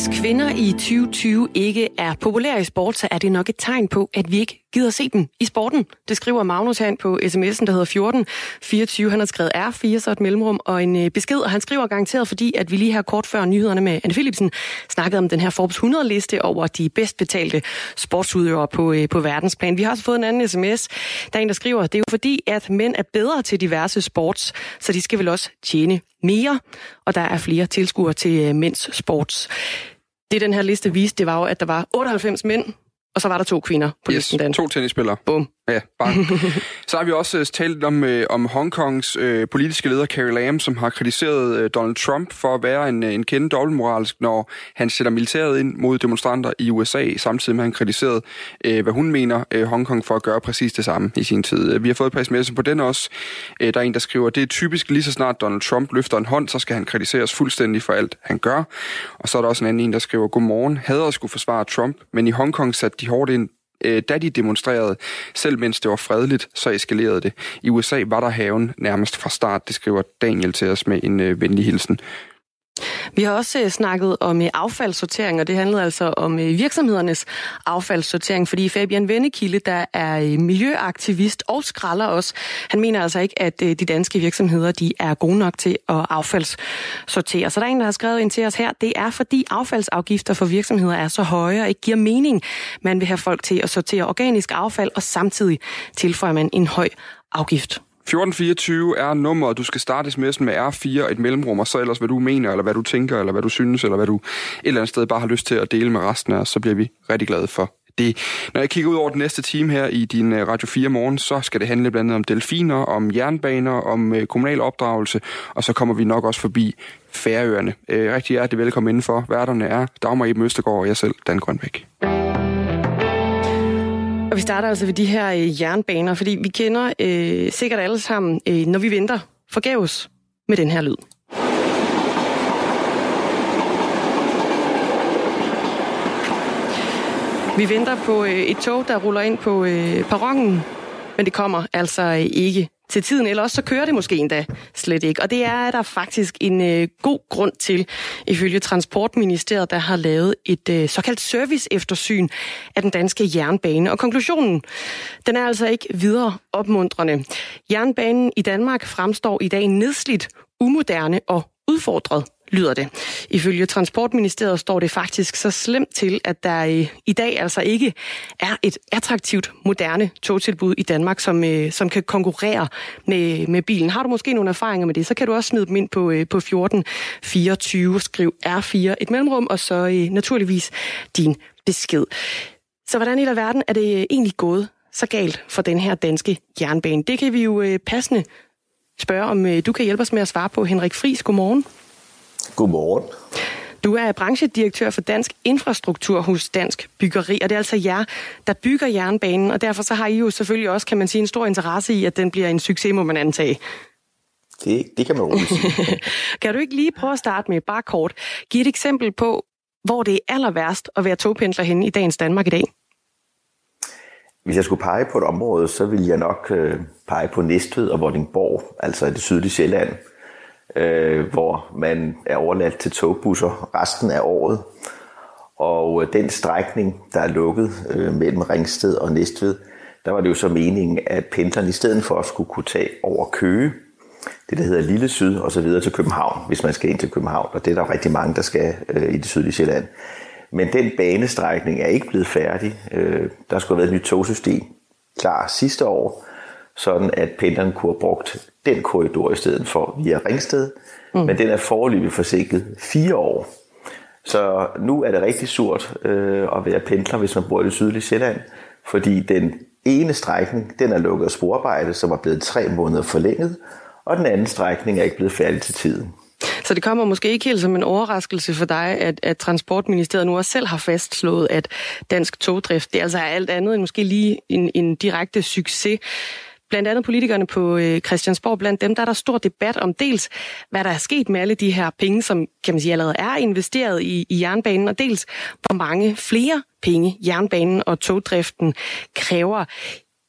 Hvis kvinder i 2020 ikke er populære i sport, så er det nok et tegn på, at vi ikke gider se dem i sporten. Det skriver Magnus han på sms'en, der hedder 14 24. Han har skrevet R4, så et mellemrum og en øh, besked, og han skriver garanteret, fordi at vi lige her kort før nyhederne med Anne Philipsen snakkede om den her Forbes 100-liste over de bedst betalte sportsudøvere på, øh, på verdensplan. Vi har også fået en anden sms, der er en, der skriver, det er jo fordi, at mænd er bedre til diverse sports, så de skal vel også tjene mere, og der er flere tilskuere til øh, mænds sports. Det den her liste viste, det var jo, at der var 98 mænd, og så var der to kvinder på yes, listen. Dan. to tennisspillere. Bum. Ja, bare. så har vi også uh, talt om, uh, om Hongkongs uh, politiske leder Carrie Lam, som har kritiseret uh, Donald Trump for at være en, uh, en kendt dobbeltmoralsk, når han sætter militæret ind mod demonstranter i USA, samtidig med at han kritiseret, uh, hvad hun mener, uh, Hongkong for at gøre præcis det samme i sin tid. Vi har fået et par sms'er på den også. Uh, der er en, der skriver, det er typisk lige så snart Donald Trump løfter en hånd, så skal han kritiseres fuldstændig for alt, han gør. Og så er der også en anden en, der skriver, godmorgen, hader at skulle forsvare Trump, men i Hongkong satte de hårdt ind øh, da de demonstrerede, selv mens det var fredeligt, så eskalerede det. I USA var der haven nærmest fra start, det skriver Daniel til os med en øh, venlig hilsen. Vi har også øh, snakket om øh, affaldssortering, og det handlede altså om øh, virksomhedernes affaldssortering, fordi Fabian Vennekilde, der er miljøaktivist og skralder også, han mener altså ikke, at de danske virksomheder de er gode nok til at affaldssortere. Så der er en, der har skrevet ind til os her, det er fordi affaldsafgifter for virksomheder er så høje og ikke giver mening. Man vil have folk til at sortere organisk affald, og samtidig tilføjer man en høj afgift. 1424 er nummeret, du skal starte sms'en med R4 et mellemrum, og så ellers hvad du mener, eller hvad du tænker, eller hvad du synes, eller hvad du et eller andet sted bare har lyst til at dele med resten af os, så bliver vi rigtig glade for det. Når jeg kigger ud over den næste time her i din øh, Radio 4 morgen, så skal det handle blandt andet om delfiner, om jernbaner, om øh, kommunal opdragelse, og så kommer vi nok også forbi Færøerne. Øh, rigtig hjertelig velkommen indenfor. Værterne er Dagmar Eben Østergaard og jeg selv, Dan Grønbæk. Og vi starter altså ved de her øh, jernbaner, fordi vi kender øh, sikkert alle sammen, øh, når vi venter forgæves med den her lyd. Vi venter på øh, et tog, der ruller ind på øh, perronen, men det kommer altså øh, ikke til tiden, eller også så kører det måske endda slet ikke. Og det er der faktisk en øh, god grund til, ifølge Transportministeriet, der har lavet et øh, såkaldt service-eftersyn af den danske jernbane. Og konklusionen, den er altså ikke videre opmuntrende. Jernbanen i Danmark fremstår i dag nedslidt, umoderne og udfordret lyder det. Ifølge Transportministeriet står det faktisk så slemt til, at der i dag altså ikke er et attraktivt, moderne togtilbud i Danmark, som, øh, som kan konkurrere med, med bilen. Har du måske nogle erfaringer med det, så kan du også smide dem ind på, øh, på 1424, skriv R4, et mellemrum, og så øh, naturligvis din besked. Så hvordan i verden er det øh, egentlig gået så galt for den her danske jernbane? Det kan vi jo øh, passende spørge, om øh, du kan hjælpe os med at svare på. Henrik Friis, godmorgen. Godmorgen. Du er branchedirektør for Dansk Infrastruktur hos Dansk Byggeri, og det er altså jer, der bygger jernbanen, og derfor så har I jo selvfølgelig også, kan man sige, en stor interesse i, at den bliver en succes, må man antage. Det, det kan man roligt sige. kan du ikke lige prøve at starte med, bare kort, give et eksempel på, hvor det er aller værst at være togpendler henne i dagens Danmark i dag? Hvis jeg skulle pege på et område, så ville jeg nok øh, pege på Næstved og Vordingborg, altså det sydlige Sjælland øh, hvor man er overladt til togbusser resten af året. Og øh, den strækning, der er lukket øh, mellem Ringsted og Næstved, der var det jo så meningen, at pendlerne i stedet for at skulle kunne tage over Køge, det der hedder Lille Syd, og så videre til København, hvis man skal ind til København, og det er der rigtig mange, der skal øh, i det sydlige Sjælland. Men den banestrækning er ikke blevet færdig. Øh, der skulle have været et nyt togsystem klar sidste år, sådan at pendlerne kunne have brugt den korridor i stedet for via Ringsted, mm. men den er foreløbig forsinket fire år. Så nu er det rigtig surt øh, at være pendler, hvis man bor i det sydlige Sjælland, fordi den ene strækning, den er lukket af sporarbejde, som er blevet tre måneder forlænget, og den anden strækning er ikke blevet færdig til tiden. Så det kommer måske ikke helt som en overraskelse for dig, at, at Transportministeriet nu også selv har fastslået, at dansk togdrift, det er altså alt andet end måske lige en, en direkte succes blandt andet politikerne på øh, Christiansborg, blandt dem der er der stor debat om dels, hvad der er sket med alle de her penge, som kan man sige allerede er investeret i, i jernbanen, og dels hvor mange flere penge jernbanen og togdriften kræver.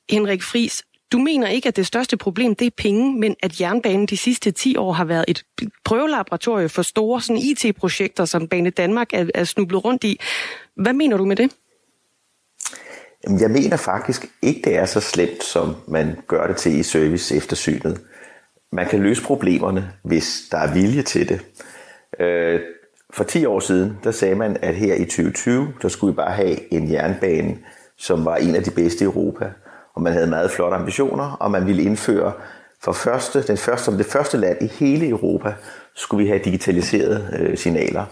Henrik Fris, du mener ikke, at det største problem det er penge, men at jernbanen de sidste 10 år har været et prøvelaboratorium for store sådan IT-projekter, som Bane Danmark er, er snublet rundt i. Hvad mener du med det? Jeg mener faktisk ikke, det er så slemt, som man gør det til i service eftersynet. Man kan løse problemerne, hvis der er vilje til det. Øh, for 10 år siden, der sagde man, at her i 2020, der skulle vi bare have en jernbane, som var en af de bedste i Europa. Og man havde meget flotte ambitioner, og man ville indføre for første, den første, som det første land i hele Europa, skulle vi have digitaliserede øh, signaler.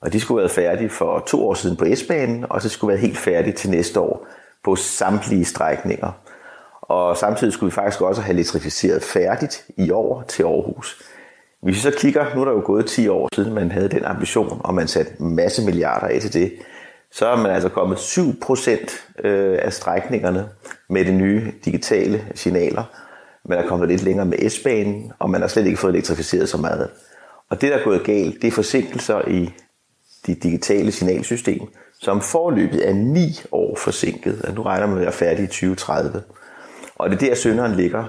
Og de skulle være færdige for to år siden på S-banen, og så skulle være helt færdige til næste år på samtlige strækninger. Og samtidig skulle vi faktisk også have elektrificeret færdigt i år til Aarhus. Hvis vi så kigger, nu er der jo gået 10 år siden, man havde den ambition, og man satte en masse milliarder af til det, så er man altså kommet 7% øh, af strækningerne med de nye digitale signaler. Man er kommet lidt længere med S-banen, og man har slet ikke fået elektrificeret så meget. Og det, der er gået galt, det er forsinkelser i de digitale signalsystem, som forløbet er 9 år forsinket. Altså, nu regner man med at være færdig i 2030. Og det er der, synderen ligger.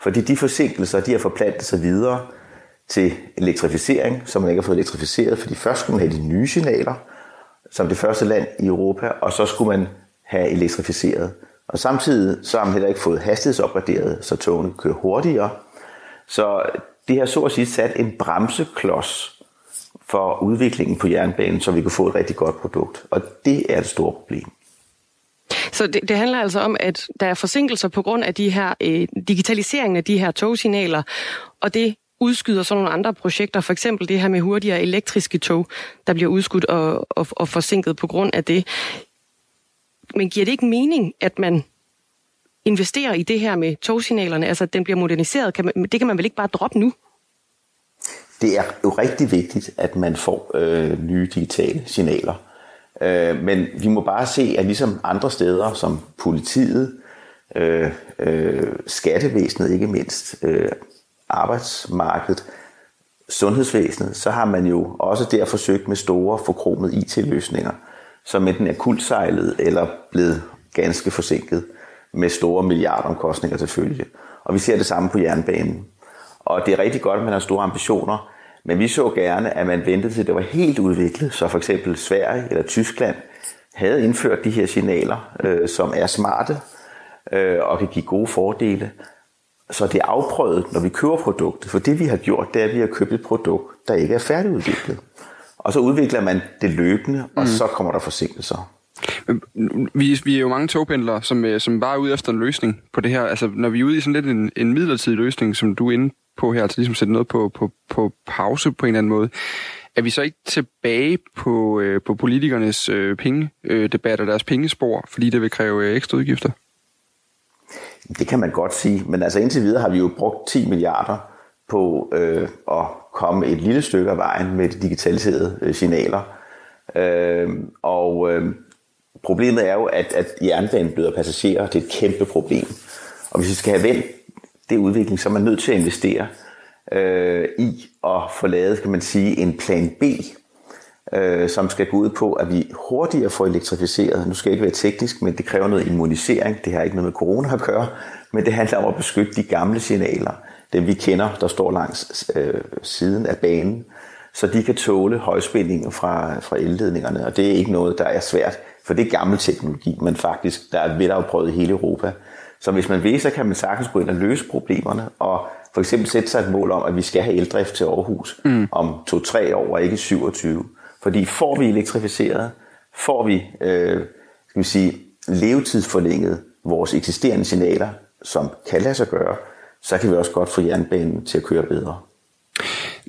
Fordi de forsinkelser, de har forplantet sig videre til elektrificering, som man ikke har fået elektrificeret, fordi først skulle man have de nye signaler, som det første land i Europa, og så skulle man have elektrificeret. Og samtidig så har man heller ikke fået hastighedsopgraderet, så togene kører hurtigere. Så det har så at sige sat en bremseklods for udviklingen på jernbanen, så vi kunne få et rigtig godt produkt. Og det er et stort problem. Så det, det handler altså om, at der er forsinkelser på grund af de her øh, digitaliseringen af de her togsignaler, og det udskyder så nogle andre projekter, for eksempel det her med hurtigere elektriske tog, der bliver udskudt og, og, og forsinket på grund af det. Men giver det ikke mening, at man investerer i det her med togsignalerne, altså at den bliver moderniseret? Kan man, det kan man vel ikke bare droppe nu? Det er jo rigtig vigtigt, at man får øh, nye digitale signaler. Øh, men vi må bare se, at ligesom andre steder, som politiet, øh, øh, skattevæsenet ikke mindst, øh, arbejdsmarkedet, sundhedsvæsenet, så har man jo også der forsøgt med store forkromede IT-løsninger, som enten er kuldsejlet eller blevet ganske forsinket med store milliardomkostninger til følge. Og vi ser det samme på jernbanen. Og det er rigtig godt, at man har store ambitioner, men vi så gerne, at man ventede til, det var helt udviklet, så for eksempel Sverige eller Tyskland havde indført de her signaler, øh, som er smarte øh, og kan give gode fordele. Så det er afprøvet, når vi køber produktet. For det vi har gjort, det er, at vi har købt et produkt, der ikke er færdigudviklet. Og så udvikler man det løbende, og mm. så kommer der forsinkelser. Vi, vi er jo mange togpendlere, som, øh, som bare er ude efter en løsning på det her. Altså, når vi er ude i sådan lidt en, en midlertidig løsning, som du er inde på her, altså ligesom sætte noget på, på, på pause på en eller anden måde, er vi så ikke tilbage på, øh, på politikernes øh, pengedebat øh, og deres pengespor, fordi det vil kræve øh, ekstra udgifter? Det kan man godt sige, men altså indtil videre har vi jo brugt 10 milliarder på øh, at komme et lille stykke af vejen med de digitaliserede øh, signaler. Øh, og øh, problemet er jo, at, at jernbanen bløder passagerer. Det er et kæmpe problem. Og hvis vi skal have vendt det udvikling, så er man nødt til at investere øh, i at få lavet, kan man sige, en plan B, øh, som skal gå ud på, at vi hurtigere får elektrificeret. Nu skal jeg ikke være teknisk, men det kræver noget immunisering. Det har ikke noget med corona at gøre, men det handler om at beskytte de gamle signaler, dem vi kender, der står langs øh, siden af banen, så de kan tåle højspændinger fra, fra elledningerne, og det er ikke noget, der er svært, for det er gammel teknologi, men faktisk, der er velafprøvet i hele Europa. Så hvis man vil, så kan man sagtens gå ind og løse problemerne, og for eksempel sætte sig et mål om, at vi skal have eldrift til Aarhus mm. om 2-3 år, og ikke 27. Fordi får vi elektrificeret, får vi øh, skal vi sige, levetidsforlænget vores eksisterende signaler, som kan lade sig gøre, så kan vi også godt få jernbanen til at køre bedre.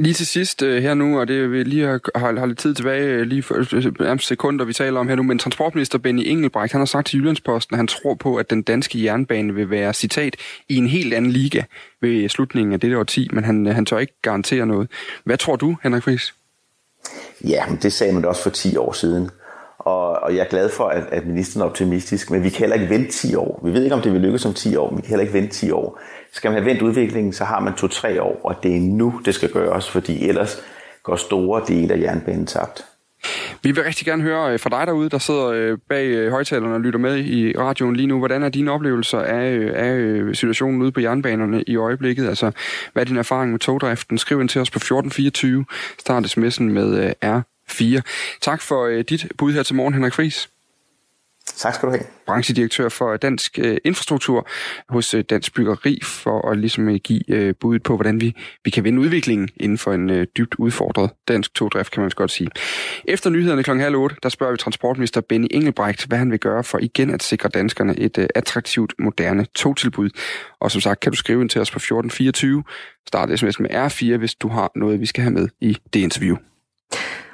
Lige til sidst øh, her nu, og det vi lige har, har, har lidt tid tilbage, øh, lige for øh, sekunder, vi taler om her nu, men transportminister Benny Engelbrecht, han har sagt til Jyllandsposten, at han tror på, at den danske jernbane vil være, citat, i en helt anden liga ved slutningen af dette årti, men han, øh, han tør ikke garantere noget. Hvad tror du, Henrik Friis? Ja, men det sagde man også for 10 år siden. Og, og jeg er glad for, at, at ministeren er optimistisk, men vi kan heller ikke vente 10 år. Vi ved ikke, om det vil lykkes om 10 år, men vi kan heller ikke vente 10 år. Skal man have vendt udviklingen, så har man 2-3 år, og det er nu, det skal gøres, fordi ellers går store dele af jernbanen tabt. Vi vil rigtig gerne høre øh, fra dig derude, der sidder øh, bag øh, højtalerne og lytter med i radioen lige nu. Hvordan er dine oplevelser af, af situationen ude på jernbanerne i øjeblikket? Altså, hvad er din erfaring med togdriften? Skriv ind til os på 1424. Start sms'en med R4. Tak for dit bud her til morgen, Henrik Friis. Tak skal du have. Branchedirektør for Dansk øh, Infrastruktur hos øh, Dansk Byggeri, for at ligesom øh, give bud på, hvordan vi, vi kan vende udviklingen inden for en dybt udfordret dansk togdrift, kan man godt sige. Efter nyhederne kl. halv 8, der spørger vi transportminister Benny Engelbrecht, hvad han vil gøre for igen at sikre danskerne et attraktivt, moderne togtilbud. Og som sagt, kan du skrive ind til os på 1424. Start sms med R4, hvis du har noget, vi skal have med i det interview.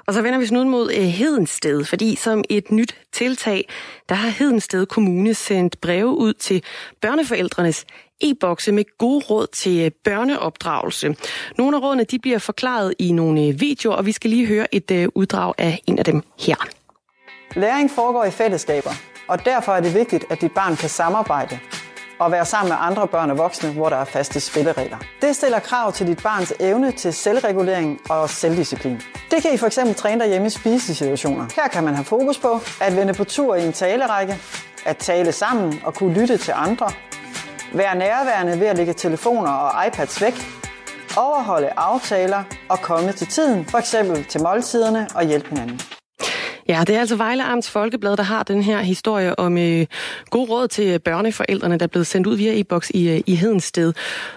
Og så vender vi snuden mod øh, Hedensted, fordi som et nyt tiltag, der har Hedensted Kommune sendt breve ud til børneforældrenes e-bokse med gode råd til øh, børneopdragelse. Nogle af rådene de bliver forklaret i nogle øh, videoer, og vi skal lige høre et uddrag af en af dem her. Læring foregår i fællesskaber, og derfor er det vigtigt, at dit barn kan samarbejde og være sammen med andre børn og voksne, hvor der er faste spilleregler. Det stiller krav til dit barns evne til selvregulering og selvdisciplin. Det kan I for eksempel træne derhjemme i spisesituationer. Her kan man have fokus på at vende på tur i en talerække, at tale sammen og kunne lytte til andre, være nærværende ved at lægge telefoner og iPads væk, overholde aftaler og komme til tiden, for eksempel til måltiderne og hjælpe hinanden. Ja, det er altså Vejle Amts Folkeblad, der har den her historie om øh, god råd til børneforældrene, der er blevet sendt ud via e-boks i, øh, i Hedensted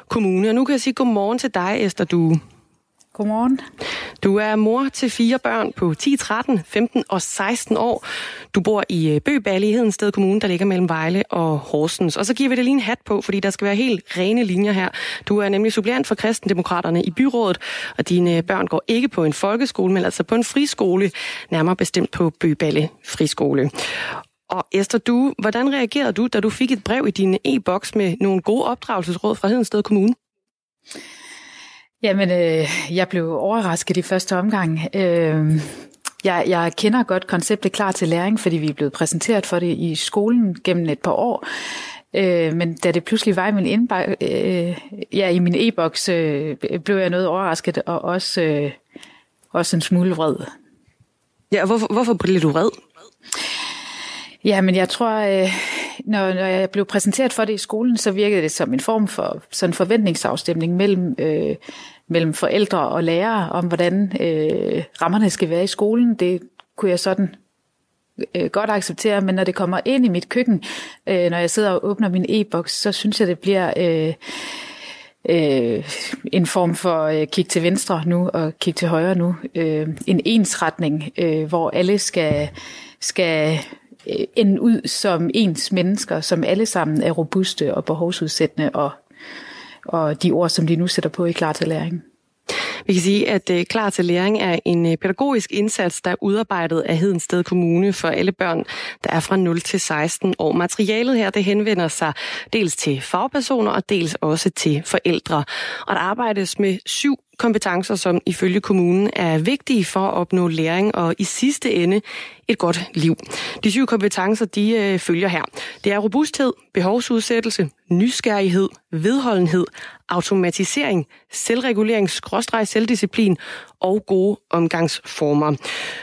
Kommune. Og nu kan jeg sige godmorgen til dig, Esther Due. Godmorgen. Du er mor til fire børn på 10, 13, 15 og 16 år. Du bor i øh, Bøballe i Hedensted Kommune, der ligger mellem Vejle og Horsens. Og så giver vi dig lige en hat på, fordi der skal være helt rene linjer her. Du er nemlig suppleant for kristendemokraterne i byrådet, og dine øh, børn går ikke på en folkeskole, men altså på en friskole, nærmere bestemt på Bøballe Friskole. Og Esther, du, hvordan reagerede du, da du fik et brev i din e-boks med nogle gode opdragelsesråd fra Hedensted Kommune? Jamen, øh, jeg blev overrasket i første omgang. Øh, jeg, jeg kender godt konceptet klar til læring, fordi vi er blevet præsenteret for det i skolen gennem et par år. Øh, men da det pludselig var i min, indbag, øh, ja, i min e-boks, øh, blev jeg noget overrasket og også, øh, også en smule vred. Ja, og hvorfor, hvorfor blev du vred? Ja, men jeg tror, øh, når, når jeg blev præsenteret for det i skolen, så virkede det som en form for sådan forventningsafstemning mellem, øh, mellem forældre og lærere om, hvordan øh, rammerne skal være i skolen. Det kunne jeg sådan øh, godt acceptere, men når det kommer ind i mit køkken, øh, når jeg sidder og åbner min e-boks, så synes jeg, det bliver... Øh, øh, en form for øh, kig til venstre nu og kig til højre nu. Øh, en ensretning, øh, hvor alle skal, skal Øh, ende ud som ens mennesker, som alle sammen er robuste og behovsudsættende, og, og de ord, som de nu sætter på i klar til læring. Vi kan sige, at øh, Klar til Læring er en øh, pædagogisk indsats, der er udarbejdet af Hedensted Kommune for alle børn, der er fra 0 til 16 år. Materialet her, det henvender sig dels til fagpersoner og dels også til forældre. Og der arbejdes med syv kompetencer, som ifølge kommunen er vigtige for at opnå læring og i sidste ende et godt liv. De syv kompetencer, de øh, følger her. Det er robusthed, behovsudsættelse, nysgerrighed, vedholdenhed, automatisering, selvregulering, skråstreg selvdisciplin og gode omgangsformer.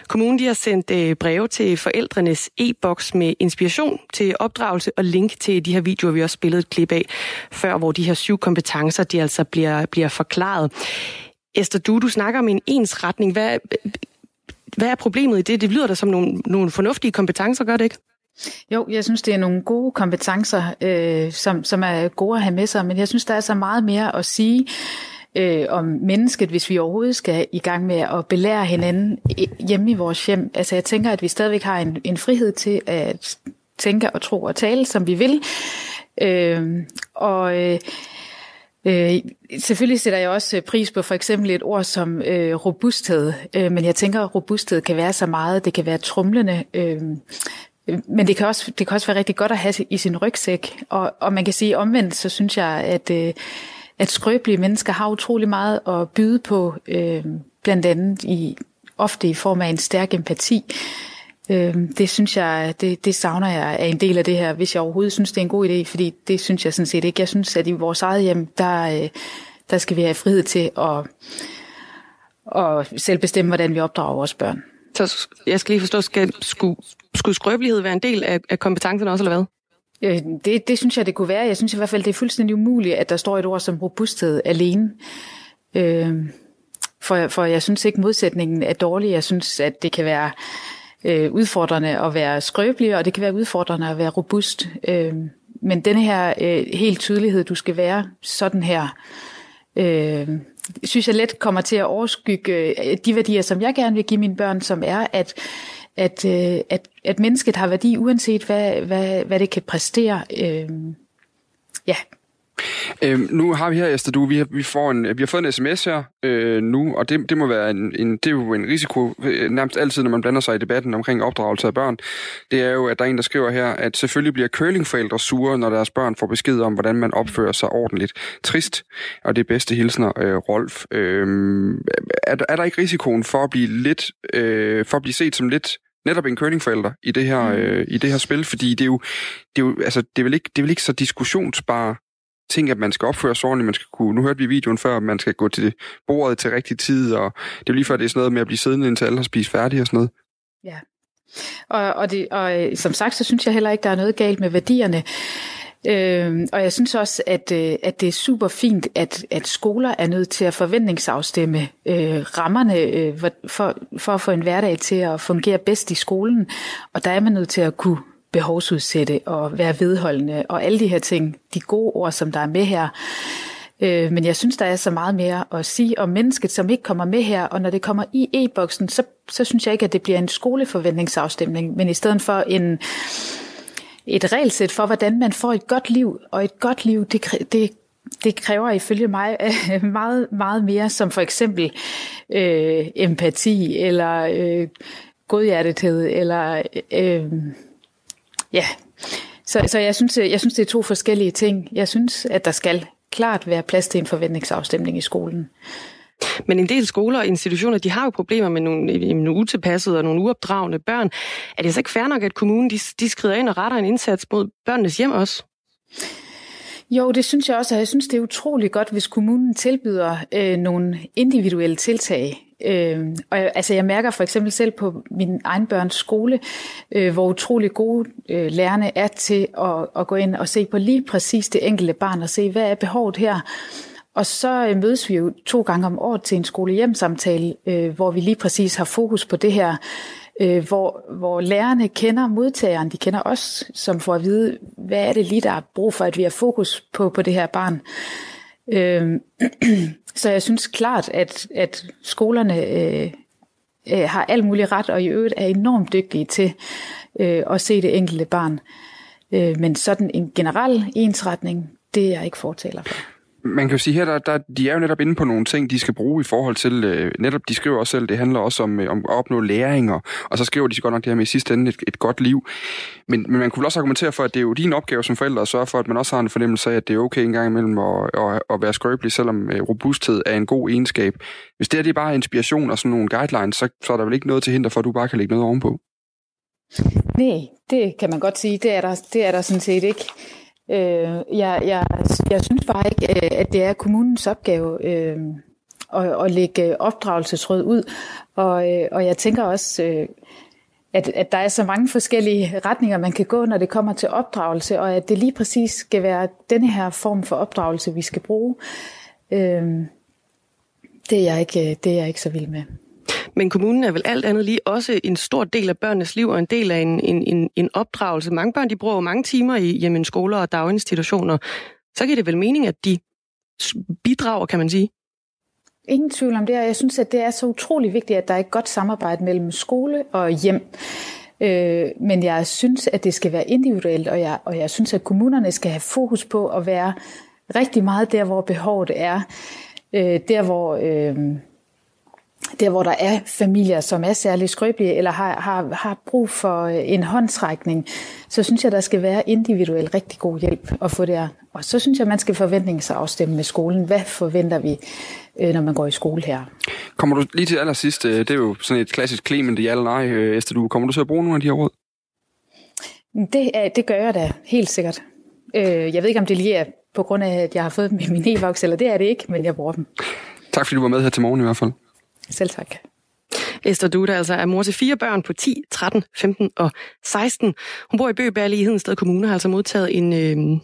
Kommunen de har sendt øh, breve til forældrenes e-boks med inspiration til opdragelse og link til de her videoer, vi også spillede et klip af før, hvor de her syv kompetencer de altså bliver, bliver forklaret. Esther Du, du snakker om en ensretning. Hvad, hvad er problemet i det? Det lyder da som nogle, nogle fornuftige kompetencer, gør det ikke? Jo, jeg synes, det er nogle gode kompetencer, øh, som, som er gode at have med sig, men jeg synes, der er så meget mere at sige øh, om mennesket, hvis vi overhovedet skal i gang med at belære hinanden hjemme i vores hjem. Altså jeg tænker, at vi stadigvæk har en, en frihed til at tænke og tro og tale, som vi vil. Øh, og øh, Øh, selvfølgelig sætter jeg også øh, pris på for eksempel et ord som øh, robusthed, øh, men jeg tænker, at robusthed kan være så meget. Det kan være trumlende, øh, men det kan, også, det kan også være rigtig godt at have i sin rygsæk. Og, og man kan sige omvendt, så synes jeg, at, øh, at skrøbelige mennesker har utrolig meget at byde på, øh, blandt andet i, ofte i form af en stærk empati. Øh, det synes jeg, det, det savner jeg af en del af det her, hvis jeg overhovedet synes, det er en god idé, fordi det synes jeg sådan set ikke. Jeg synes, at i vores eget hjem, der, øh, der skal vi have frihed til at, at selv bestemme, hvordan vi opdrager vores børn. Så jeg skal lige forstå, skal, skulle, skulle skrøbelighed være en del af, af kompetencerne også, eller hvad? Øh, det, det synes jeg, det kunne være. Jeg synes i hvert fald, det er fuldstændig umuligt, at der står et ord som robusthed alene. Øh, for, for jeg synes ikke, modsætningen er dårlig. Jeg synes, at det kan være øh, udfordrende at være skrøbelig, og det kan være udfordrende at være robust. Øh, men denne her øh, helt tydelighed, du skal være sådan her, øh, synes jeg let kommer til at overskygge øh, de værdier, som jeg gerne vil give mine børn, som er, at at, øh, at, at mennesket har værdi, uanset hvad, hvad, hvad det kan præstere. Øh, ja, Øhm, nu har vi her, Esther, du, vi har, vi, får en, vi har fået en sms her øh, nu, og det, det må være en, en, det er jo en risiko øh, nærmest altid, når man blander sig i debatten omkring opdragelse af børn. Det er jo, at der er en, der skriver her, at selvfølgelig bliver curlingforældre sure, når deres børn får besked om, hvordan man opfører sig ordentligt. Trist, og det er bedste hilsner, øh, Rolf. Øh, er, er der ikke risikoen for at blive lidt, øh, for at blive set som lidt netop en curlingforælder i det her, mm. øh, i det her spil, fordi det er jo, det er jo altså, det er vel ikke, det er vel ikke så diskussionsbare ting, at man skal opføre sig ordentligt. Man skal kunne, nu hørte vi videoen før, at man skal gå til bordet til rigtig tid, og det er lige før, det er sådan noget med at blive siddende indtil alle har spist færdigt og sådan noget. Ja, og, og, det, og øh, som sagt, så synes jeg heller ikke, der er noget galt med værdierne. Øh, og jeg synes også, at, øh, at det er super fint, at, at skoler er nødt til at forventningsafstemme øh, rammerne øh, for, for at få en hverdag til at fungere bedst i skolen. Og der er man nødt til at kunne behovsudsætte og være vedholdende og alle de her ting, de gode ord, som der er med her. Øh, men jeg synes, der er så meget mere at sige om mennesket, som ikke kommer med her, og når det kommer i e-boksen, så, så synes jeg ikke, at det bliver en skoleforventningsafstemning, men i stedet for en, et regelsæt for, hvordan man får et godt liv, og et godt liv, det, det, det kræver ifølge mig øh, meget, meget mere, som for eksempel øh, empati, eller øh, godhjertethed, eller øh, Ja, så, så jeg, synes, jeg synes, det er to forskellige ting. Jeg synes, at der skal klart være plads til en forventningsafstemning i skolen. Men en del skoler og institutioner, de har jo problemer med nogle, nogle utilpassede og nogle uopdragende børn. Er det så ikke fair nok, at kommunen de, de skrider ind og retter en indsats mod børnenes hjem også? Jo, det synes jeg også, og jeg synes, det er utrolig godt, hvis kommunen tilbyder øh, nogle individuelle tiltag. Øh, og jeg, altså, jeg mærker for eksempel selv på min egen børns skole, øh, hvor utrolig gode øh, lærerne er til at, at gå ind og se på lige præcis det enkelte barn og se, hvad er behovet her. Og så øh, mødes vi jo to gange om året til en skolehjemsamtale, øh, hvor vi lige præcis har fokus på det her øh, hvor, hvor lærerne kender modtageren, de kender os, som får at vide, hvad er det lige, der er brug for, at vi har fokus på, på det her barn. Øh, så jeg synes klart, at, at skolerne øh, øh, har al mulig ret, og i øvrigt er enormt dygtige til øh, at se det enkelte barn. Øh, men sådan en generel ensretning, det er jeg ikke fortaler for man kan jo sige her, der, der, de er jo netop inde på nogle ting, de skal bruge i forhold til, øh, netop de skriver også selv, det handler også om, øh, om at opnå læringer, og så skriver de så godt nok det her med i sidste ende et, et godt liv. Men, men man kunne også argumentere for, at det er jo din opgave som forældre at sørge for, at man også har en fornemmelse af, at det er okay en gang imellem at, at, at være skrøbelig, selvom øh, robusthed er en god egenskab. Hvis det her det er bare inspiration og sådan nogle guidelines, så, så er der vel ikke noget til hinder for, at du bare kan lægge noget ovenpå. Nej, det kan man godt sige. Det er der, det er der sådan set ikke. Øh, jeg, jeg, jeg synes bare ikke, øh, at det er kommunens opgave øh, at, at lægge opdragelsesråd ud. Og, øh, og jeg tænker også, øh, at, at der er så mange forskellige retninger, man kan gå, når det kommer til opdragelse, og at det lige præcis skal være denne her form for opdragelse, vi skal bruge. Øh, det, er jeg ikke, det er jeg ikke så vild med. Men kommunen er vel alt andet lige også en stor del af børnenes liv og en del af en, en, en, en opdragelse. Mange børn de bruger jo mange timer i jamen, skoler og daginstitutioner. Så giver det vel mening, at de bidrager, kan man sige? Ingen tvivl om det, og jeg synes, at det er så utrolig vigtigt, at der er et godt samarbejde mellem skole og hjem. Øh, men jeg synes, at det skal være individuelt, og jeg, og jeg synes, at kommunerne skal have fokus på at være rigtig meget der, hvor behovet er. Øh, der, hvor... Øh, der hvor der er familier, som er særlig skrøbelige, eller har, har, har brug for øh, en håndsrækning, så synes jeg, der skal være individuel rigtig god hjælp at få der. Og så synes jeg, man skal forventningsafstemme med skolen. Hvad forventer vi, øh, når man går i skole her? Kommer du lige til allersidst, øh, det er jo sådan et klassisk Clement ja eller nej, Esther, du, kommer du til at bruge nogle af de her råd? Det, det gør jeg da, helt sikkert. Jeg ved ikke, om det lige er på grund af, at jeg har fået min e-voks, eller det er det ikke, men jeg bruger dem. Tak fordi du var med her til morgen i hvert fald. Selv tak. Esther Duda altså er mor til fire børn på 10, 13, 15 og 16. Hun bor i Bøgeballe i Hedensted Kommune, har altså modtaget en, øh,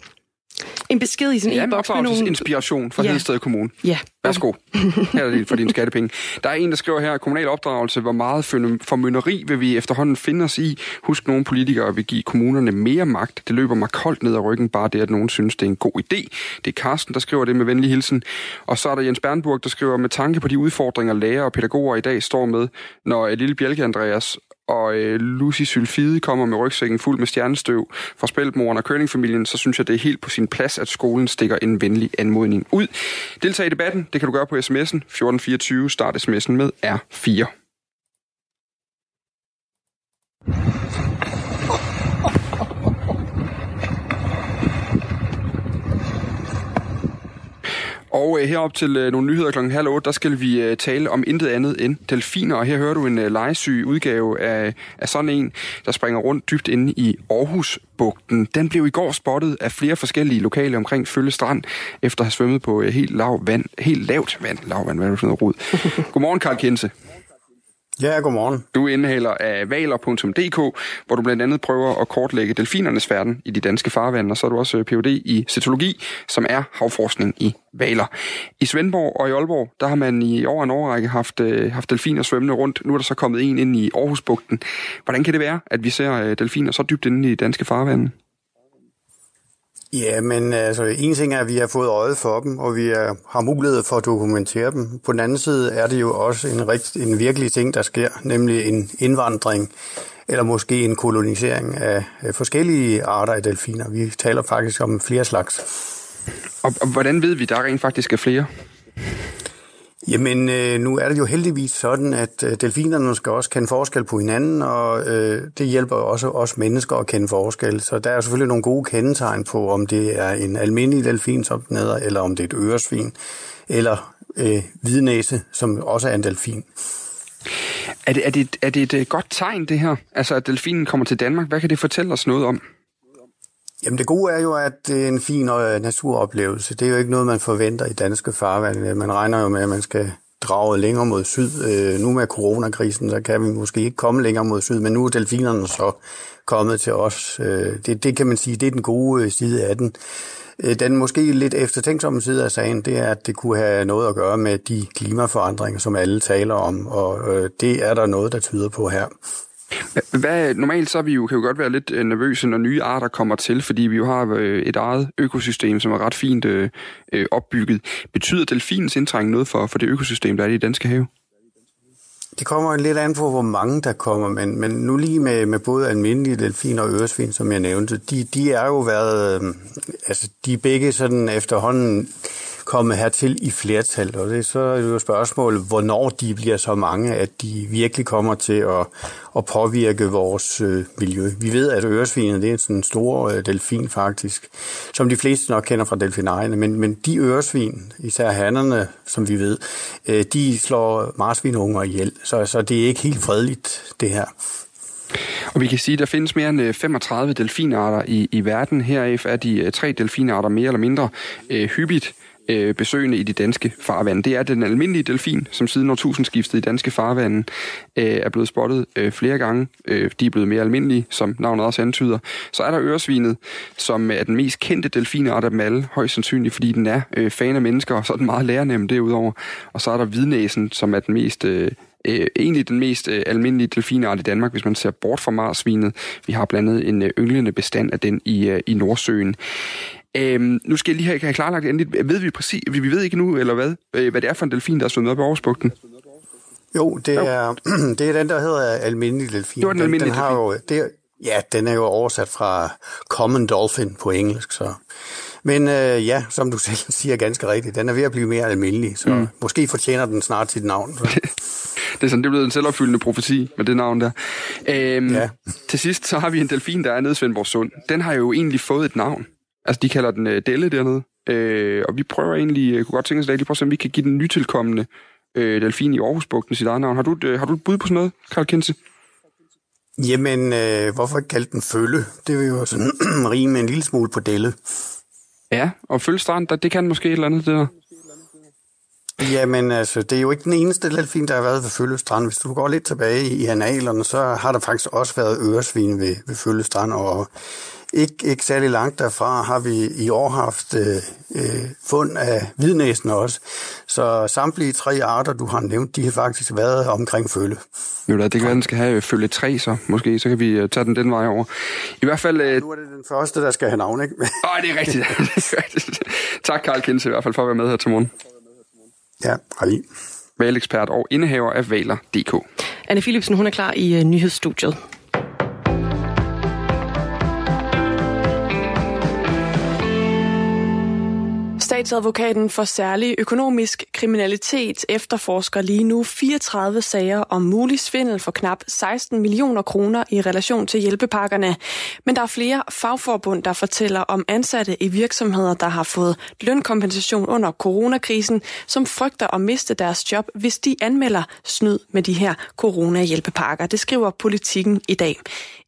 en besked i sin ja, e-boks med nogle... inspiration fra Ja. Hedsted Kommune. Ja, Værsgo. Her er det for dine skattepenge. Der er en, der skriver her, kommunal opdragelse, hvor meget formynderi vil vi efterhånden finde os i. Husk, nogle politikere vil give kommunerne mere magt. Det løber mig koldt ned ad ryggen, bare det, at nogen synes, det er en god idé. Det er Carsten, der skriver det med venlig hilsen. Og så er der Jens Bernburg, der skriver, med tanke på de udfordringer, lærere og pædagoger i dag står med, når lille Bjelke Andreas og øh, Lucy Sylfide kommer med rygsækken fuld med stjernestøv fra spældmoren og kørningfamilien, så synes jeg, det er helt på sin plads, at skolen stikker en venlig anmodning ud. Deltag i debatten, det kan du gøre på sms'en 1424, start sms'en med R4. Og øh, herop til øh, nogle nyheder klokken halv otte, der skal vi øh, tale om intet andet end delfiner. Og her hører du en øh, legesyg udgave af, af sådan en, der springer rundt dybt inde i Aarhusbugten. Den blev i går spottet af flere forskellige lokale omkring Følge Strand, efter at have svømmet på øh, helt, lav vand, helt lavt vand. Lav vand, hvad er det for noget rod? Godmorgen, Karl Kinse. Ja, godmorgen. Du er af valer.dk, hvor du blandt andet prøver at kortlægge delfinernes verden i de danske farvande, og så er du også øh, Ph.D. i cetologi, som er havforskning i valer. I Svendborg og i Aalborg, der har man i over en årrække haft, øh, haft delfiner svømmende rundt. Nu er der så kommet en ind i Aarhusbugten. Hvordan kan det være, at vi ser øh, delfiner så dybt inde i de danske farvande? Ja, men øh, altså, en ting er, at vi har fået øjet for dem, og vi er, har mulighed for at dokumentere dem. På den anden side er det jo også en, rigt, en virkelig ting, der sker, nemlig en indvandring, eller måske en kolonisering af forskellige arter af delfiner. Vi taler faktisk om flere slags. Og, og hvordan ved vi, der rent faktisk er flere? Jamen, øh, nu er det jo heldigvis sådan, at øh, delfinerne skal også kende forskel på hinanden, og øh, det hjælper også os mennesker at kende forskel. Så der er selvfølgelig nogle gode kendetegn på, om det er en almindelig delfin, som den hedder, eller om det er et øresvin, eller øh, hvidnæse, som også er en delfin. Er det, er, det, er det et øh, godt tegn, det her? Altså, at delfinen kommer til Danmark. Hvad kan det fortælle os noget om? Jamen det gode er jo, at det er en fin øh, naturoplevelse. Det er jo ikke noget, man forventer i danske farvande. Man regner jo med, at man skal drage længere mod syd. Øh, nu med coronakrisen, så kan vi måske ikke komme længere mod syd, men nu er delfinerne så kommet til os. Øh, det, det kan man sige, det er den gode øh, side af den. Øh, Den måske lidt eftertænksomme side af sagen, det er, at det kunne have noget at gøre med de klimaforandringer, som alle taler om, og øh, det er der noget, der tyder på her. Hvad, normalt så er vi jo, kan vi godt være lidt øh, nervøse, når nye arter kommer til, fordi vi jo har øh, et eget økosystem, som er ret fint øh, øh, opbygget. Betyder delfinens indtrængen noget for, for det økosystem, der er i danske have? Det kommer lidt an på, hvor mange der kommer, men, men nu lige med, med både almindelige delfiner og øresvin, som jeg nævnte, de, de er jo været, øh, altså de er begge sådan efterhånden kommet hertil i flertal, og det er så er det jo spørgsmålet, hvornår de bliver så mange, at de virkelig kommer til at, at påvirke vores øh, miljø. Vi ved, at øresvinet det er sådan en stor øh, delfin faktisk, som de fleste nok kender fra delfinarierne, men, men de øresvin, især hannerne, som vi ved, øh, de slår marsvinunger ihjel, så, så det er ikke helt fredeligt, det her. Og vi kan sige, at der findes mere end øh, 35 delfinarter i, i verden. Heraf er de øh, tre delfinarter mere eller mindre øh, hyppigt øh, besøgende i de danske farvande. Det er den almindelige delfin, som siden årtusindskiftet i danske farvande øh, er blevet spottet øh, flere gange. Øh, de er blevet mere almindelige, som navnet også antyder. Så er der øresvinet, som er den mest kendte delfinart af dem alle, højst sandsynligt, fordi den er øh, fan af mennesker, og så er den meget lærenem derudover. Og så er der hvidnæsen, som er den mest... Øh, øh, egentlig den mest øh, almindelige delfinart i Danmark, hvis man ser bort fra marsvinet. Vi har blandt andet en øh, ynglende bestand af den i, øh, i Nordsøen. Øhm, nu skal jeg lige have, have klarlagt endeligt. Ved vi præcis, vi, vi ved ikke nu, eller hvad, øh, hvad det er for en delfin, der er svømmet op i Aarhusbugten? Jo, det er, det er den, der hedder almindelig delfin. Det var den almindelige den, den har jo, det, Ja, den er jo oversat fra common dolphin på engelsk. Så. Men øh, ja, som du selv siger ganske rigtigt, den er ved at blive mere almindelig, så mm. måske fortjener den snart sit navn. Så. Det er sådan, det er blevet en selvopfyldende profeti med det navn der. Øhm, Ja. Til sidst, så har vi en delfin, der er nede i Svendborg Sund. Den har jo egentlig fået et navn. Altså, de kalder den øh, Delle dernede. Øh, og vi prøver egentlig, jeg kunne godt tænke os, at lige prøve at se, om vi kan give den nytilkommende øh, delfin i Aarhusbugten sit eget navn. Har du, et, øh, har du et bud på sådan noget, Karl Kinse? Jamen, øh, hvorfor ikke kalde den følge? Det vil jo sådan rime en lille smule på delle. Ja, og følge strand, der, det kan måske et eller andet, det der. Jamen altså, det er jo ikke den eneste delfin, der har været ved Følgestrand. Hvis du går lidt tilbage i analerne, så har der faktisk også været øresvin ved, ved Følgestrand, og ikke, ikke særlig langt derfra har vi i år haft øh, øh, fund af hvidnæsen også. Så samtlige tre arter, du har nævnt, de har faktisk været omkring følge. Jo da, det kan være, den skal have følge tre, så måske, så kan vi uh, tage den den vej over. I hvert fald... Uh... Nu er det den første, der skal have navn, ikke? Åh, det er rigtigt. tak, Karl Kinse, i hvert fald for at være med her til morgen. Ja, hej. Valekspert og indehaver af Valer.dk. Anne Philipsen, hun er klar i nyhedsstudiet. Statsadvokaten for særlig økonomisk kriminalitet efterforsker lige nu 34 sager om mulig svindel for knap 16 millioner kroner i relation til hjælpepakkerne. Men der er flere fagforbund, der fortæller om ansatte i virksomheder, der har fået lønkompensation under coronakrisen, som frygter at miste deres job, hvis de anmelder snyd med de her coronahjælpepakker. Det skriver politikken i dag.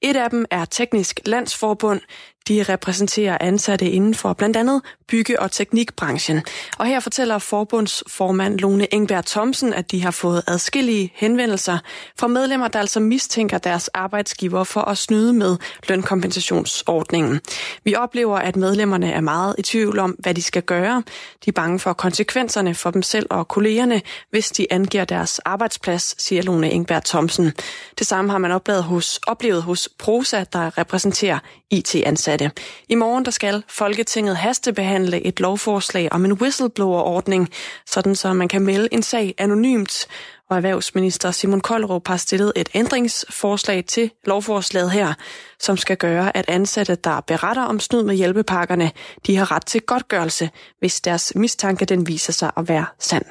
Et af dem er Teknisk Landsforbund. De repræsenterer ansatte inden for blandt andet bygge- og teknikbranchen. Og her fortæller forbundsformand Lone Engberg Thomsen, at de har fået adskillige henvendelser fra medlemmer, der altså mistænker deres arbejdsgiver for at snyde med lønkompensationsordningen. Vi oplever, at medlemmerne er meget i tvivl om, hvad de skal gøre. De er bange for konsekvenserne for dem selv og kollegerne, hvis de angiver deres arbejdsplads, siger Lone Engberg Thomsen. Det samme har man oplevet hos, oplevet hos Prosa, der repræsenterer IT-ansatte. I morgen der skal Folketinget hastebehandle et lovforslag om en whistleblower-ordning, sådan så man kan melde en sag anonymt. Og erhvervsminister Simon Koldrup har stillet et ændringsforslag til lovforslaget her, som skal gøre, at ansatte, der beretter om snyd med hjælpepakkerne, de har ret til godtgørelse, hvis deres mistanke den viser sig at være sand.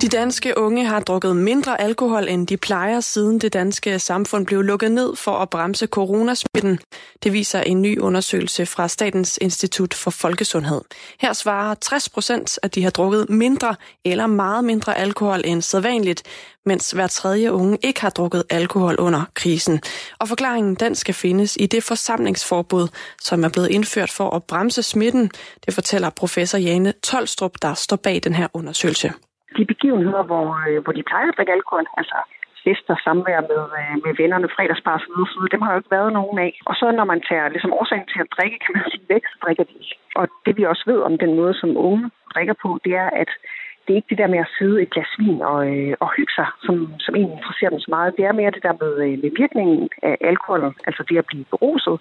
De danske unge har drukket mindre alkohol, end de plejer, siden det danske samfund blev lukket ned for at bremse coronasmitten. Det viser en ny undersøgelse fra Statens Institut for Folkesundhed. Her svarer 60 procent, at de har drukket mindre eller meget mindre alkohol end sædvanligt, mens hver tredje unge ikke har drukket alkohol under krisen. Og forklaringen den skal findes i det forsamlingsforbud, som er blevet indført for at bremse smitten. Det fortæller professor Jane Tolstrup, der står bag den her undersøgelse de begivenheder, hvor, øh, hvor de plejer at drikke alkohol, altså fester, samvær med, øh, med vennerne, fredagsbar osv., så dem har jo ikke været nogen af. Og så når man tager ligesom årsagen til at drikke, kan man sige væk, så drikker de Og det vi også ved om den måde, som unge drikker på, det er, at det er ikke det der med at sidde et glas vin og, øh, og hygge sig, som, som egentlig interesserer dem så meget. Det er mere det der med, øh, med virkningen af alkohol, altså det at blive beruset,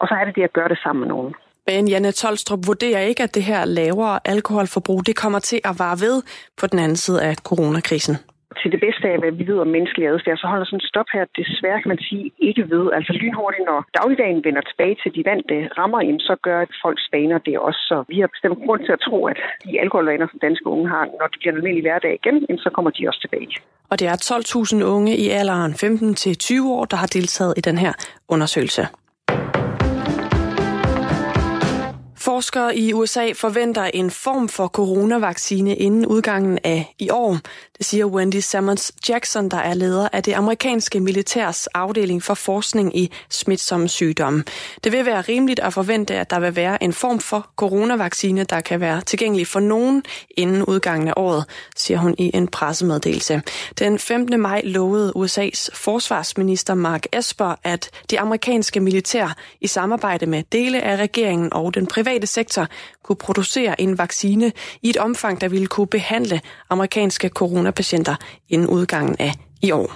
og så er det det at gøre det sammen med nogen. Men Janne Tolstrup vurderer ikke, at det her lavere alkoholforbrug det kommer til at vare ved på den anden side af coronakrisen til det bedste af, hvad vi ved om menneskelig adfærd, så holder sådan en stop her desværre, kan man sige, ikke ved. Altså lynhurtigt, når dagligdagen vender tilbage til de vante rammer, så gør folks vaner det også. Så vi har bestemt grund til at tro, at de alkoholvaner, som danske unge har, når det bliver en almindelig hverdag igen, så kommer de også tilbage. Og det er 12.000 unge i alderen 15 til 20 år, der har deltaget i den her undersøgelse. Forskere i USA forventer en form for coronavaccine inden udgangen af i år. Det siger Wendy Sammons Jackson, der er leder af det amerikanske militærs afdeling for forskning i smitsomme sygdomme. Det vil være rimeligt at forvente, at der vil være en form for coronavaccine, der kan være tilgængelig for nogen inden udgangen af året, siger hun i en pressemeddelelse. Den 15. maj lovede USA's forsvarsminister Mark Esper, at det amerikanske militær i samarbejde med dele af regeringen og den private sektor kunne producere en vaccine i et omfang, der ville kunne behandle amerikanske corona coronapatienter inden udgangen af i år.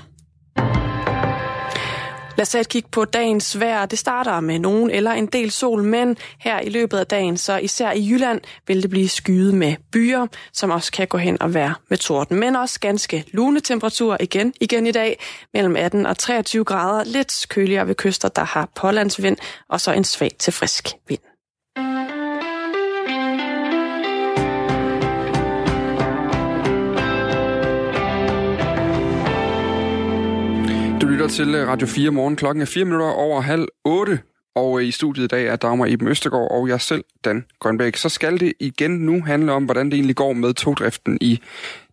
Lad os tage et kig på dagens vejr. Det starter med nogen eller en del sol, men her i løbet af dagen, så især i Jylland, vil det blive skyet med byer, som også kan gå hen og være med torden. Men også ganske lune temperaturer igen, igen i dag, mellem 18 og 23 grader. Lidt køligere ved kyster, der har pålandsvind, og så en svag til frisk vind. Du lytter til øh, Radio 4 morgen. Klokken er 4 minutter over halv 8. Og øh, i studiet i dag er Dagmar Eben Østergaard og jeg selv, Dan Grønbæk. Så skal det igen nu handle om, hvordan det egentlig går med togdriften i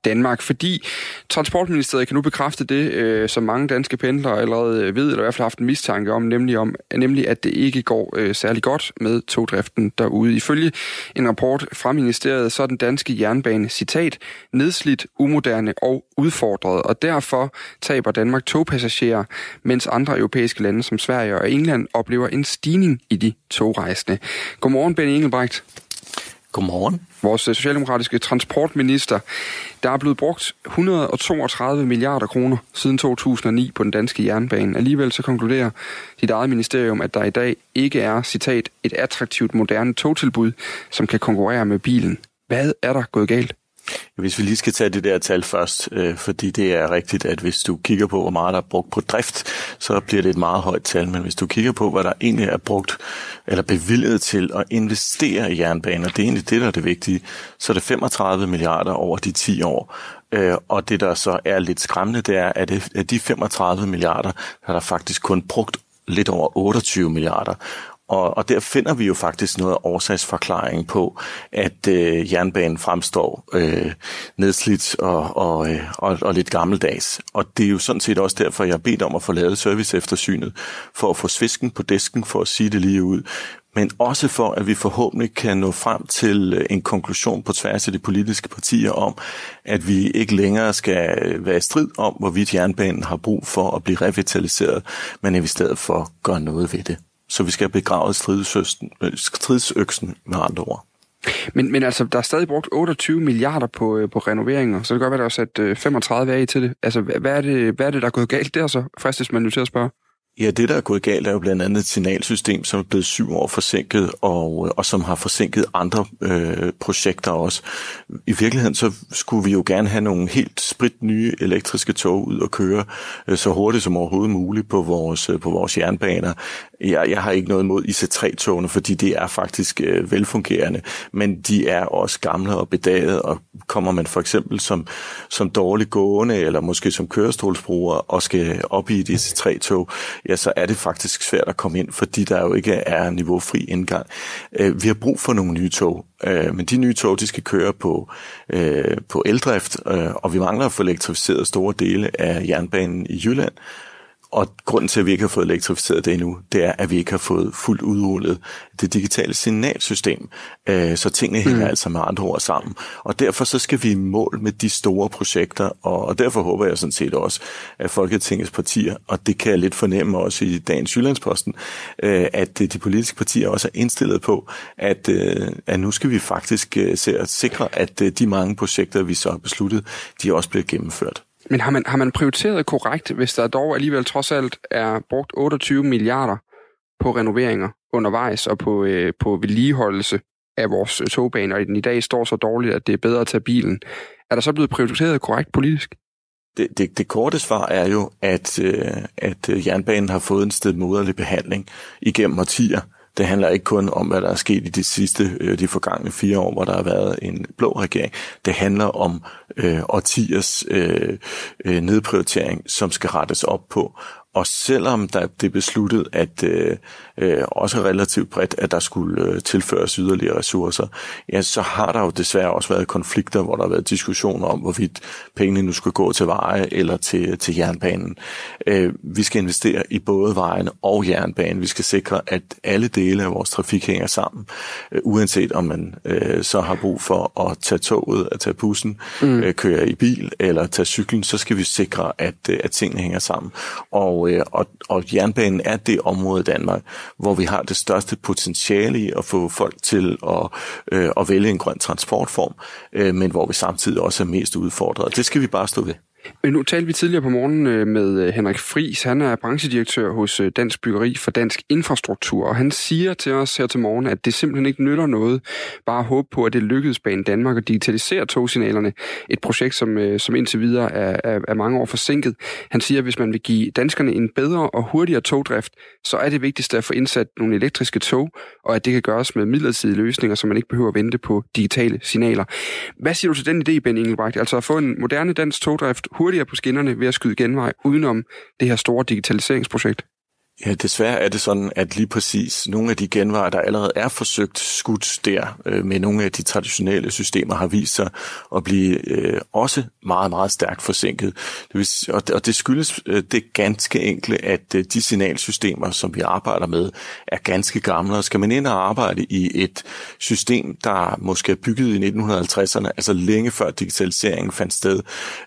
Danmark, fordi Transportministeriet kan nu bekræfte det, øh, som mange danske pendlere allerede øh, ved, eller i hvert fald har haft en mistanke om, nemlig, om, nemlig at det ikke går øh, særlig godt med togdriften derude. Ifølge en rapport fra ministeriet, så er den danske jernbane, citat, nedslidt, umoderne og udfordret, og derfor taber Danmark togpassagerer, mens andre europæiske lande som Sverige og England oplever en stigning i de togrejsende. Godmorgen, Benny Engelbrecht. Godmorgen. Vores øh, socialdemokratiske transportminister. Der er blevet brugt 132 milliarder kroner siden 2009 på den danske jernbane. Alligevel så konkluderer dit eget ministerium, at der i dag ikke er, citat, et attraktivt moderne togtilbud, som kan konkurrere med bilen. Hvad er der gået galt? Hvis vi lige skal tage det der tal først, øh, fordi det er rigtigt, at hvis du kigger på, hvor meget der er brugt på drift, så bliver det et meget højt tal. Men hvis du kigger på, hvad der egentlig er brugt eller bevilget til at investere i jernbaner, det er egentlig det, der er det vigtige, så er det 35 milliarder over de 10 år. Øh, og det, der så er lidt skræmmende, det er, at af de 35 milliarder, der er der faktisk kun brugt lidt over 28 milliarder. Og, og der finder vi jo faktisk noget årsagsforklaring på, at øh, jernbanen fremstår øh, nedslidt og, og, øh, og, og lidt gammeldags. Og det er jo sådan set også derfor, jeg har bedt om at få lavet service eftersynet, for at få svisken på disken, for at sige det lige ud men også for, at vi forhåbentlig kan nå frem til øh, en konklusion på tværs af de politiske partier om, at vi ikke længere skal øh, være i strid om, hvorvidt jernbanen har brug for at blive revitaliseret, men at vi i stedet for gør noget ved det. Så vi skal begrave øh, stridsøksen med andre ord. Men, men altså, der er stadig brugt 28 milliarder på, øh, på renoveringer, så det kan godt være, der er sat øh, 35 af til det. Altså, hvad er det, hvad er det der er gået galt der så? Fristes man nu til at spørge. Ja, det der er gået galt er jo blandt andet et signalsystem, som er blevet syv år forsinket, og, øh, og som har forsinket andre øh, projekter også. I virkeligheden så skulle vi jo gerne have nogle helt sprit nye elektriske tog ud og køre øh, så hurtigt som overhovedet muligt på vores, øh, på vores jernbaner. Jeg, jeg har ikke noget imod IC3-togene, fordi de er faktisk øh, velfungerende, men de er også gamle og bedagede, og kommer man for eksempel som, som dårlig gående, eller måske som kørestolsbruger, og skal op i et IC3-tog, ja, så er det faktisk svært at komme ind, fordi der jo ikke er niveaufri indgang. Øh, vi har brug for nogle nye tog, øh, men de nye tog, de skal køre på, øh, på eldrift, øh, og vi mangler at få elektrificeret store dele af jernbanen i Jylland. Og grunden til, at vi ikke har fået elektrificeret det endnu, det er, at vi ikke har fået fuldt udrullet det digitale signalsystem. Øh, så tingene hænger mm. altså med andre ord sammen. Og derfor så skal vi i mål med de store projekter, og, derfor håber jeg sådan set også, at Folketingets partier, og det kan jeg lidt fornemme også i dagens Jyllandsposten, øh, at de politiske partier også er indstillet på, at, øh, at nu skal vi faktisk se at sikre, at de mange projekter, vi så har besluttet, de også bliver gennemført. Men har man, har man prioriteret korrekt, hvis der dog alligevel trods alt er brugt 28 milliarder på renoveringer undervejs og på, øh, på vedligeholdelse af vores øh, togbaner, og den i dag står så dårligt, at det er bedre at tage bilen. Er der så blevet prioriteret korrekt politisk? Det, det, det korte svar er jo, at, øh, at øh, jernbanen har fået en stedmoderlig behandling igennem årtier. Det handler ikke kun om, hvad der er sket i de sidste, øh, de forgangne fire år, hvor der har været en blå regering. Det handler om øh, årtiers øh, øh nedprioritering, som skal rettes op på. Og selvom der det er besluttet, at øh, øh, også relativt bredt, at der skulle øh, tilføres yderligere ressourcer, ja, så har der jo desværre også været konflikter, hvor der har været diskussioner om, hvorvidt pengene nu skal gå til veje eller til, til jernbanen. Øh, vi skal investere i både vejene og jernbanen. Vi skal sikre, at alle dele af vores trafik hænger sammen, øh, uanset om man øh, så har brug for at tage toget, at tage bussen, mm. øh, køre i bil eller tage cyklen, så skal vi sikre, at, øh, at tingene hænger sammen. Og og, øh, og, og jernbanen er det område i Danmark, hvor vi har det største potentiale i at få folk til at, øh, at vælge en grøn transportform, øh, men hvor vi samtidig også er mest udfordret. Det skal vi bare stå ved. Øh, nu talte vi tidligere på morgen øh, med øh, Henrik Fris. Han er branchedirektør hos Dansk Byggeri for Dansk Infrastruktur, og han siger til os her til morgen, at det simpelthen ikke nytter noget bare at håbe på, at det lykkedes Banen Danmark at digitalisere togsignalerne. Et projekt, som, som indtil videre er, er, er mange år forsinket. Han siger, at hvis man vil give danskerne en bedre og hurtigere togdrift, så er det vigtigste at få indsat nogle elektriske tog, og at det kan gøres med midlertidige løsninger, så man ikke behøver at vente på digitale signaler. Hvad siger du til den idé, Ben Engelbrecht? Altså at få en moderne dansk togdrift hurtigere på skinnerne ved at skyde genvej udenom det her store digitaliseringsprojekt? Ja, desværre er det sådan, at lige præcis nogle af de genvarer, der allerede er forsøgt skudt der øh, med nogle af de traditionelle systemer, har vist sig at blive øh, også meget, meget stærkt forsinket. Det vil, og, og det skyldes øh, det ganske enkle, at øh, de signalsystemer, som vi arbejder med, er ganske gamle. Og skal man ind og arbejde i et system, der måske er bygget i 1950'erne, altså længe før digitaliseringen fandt sted,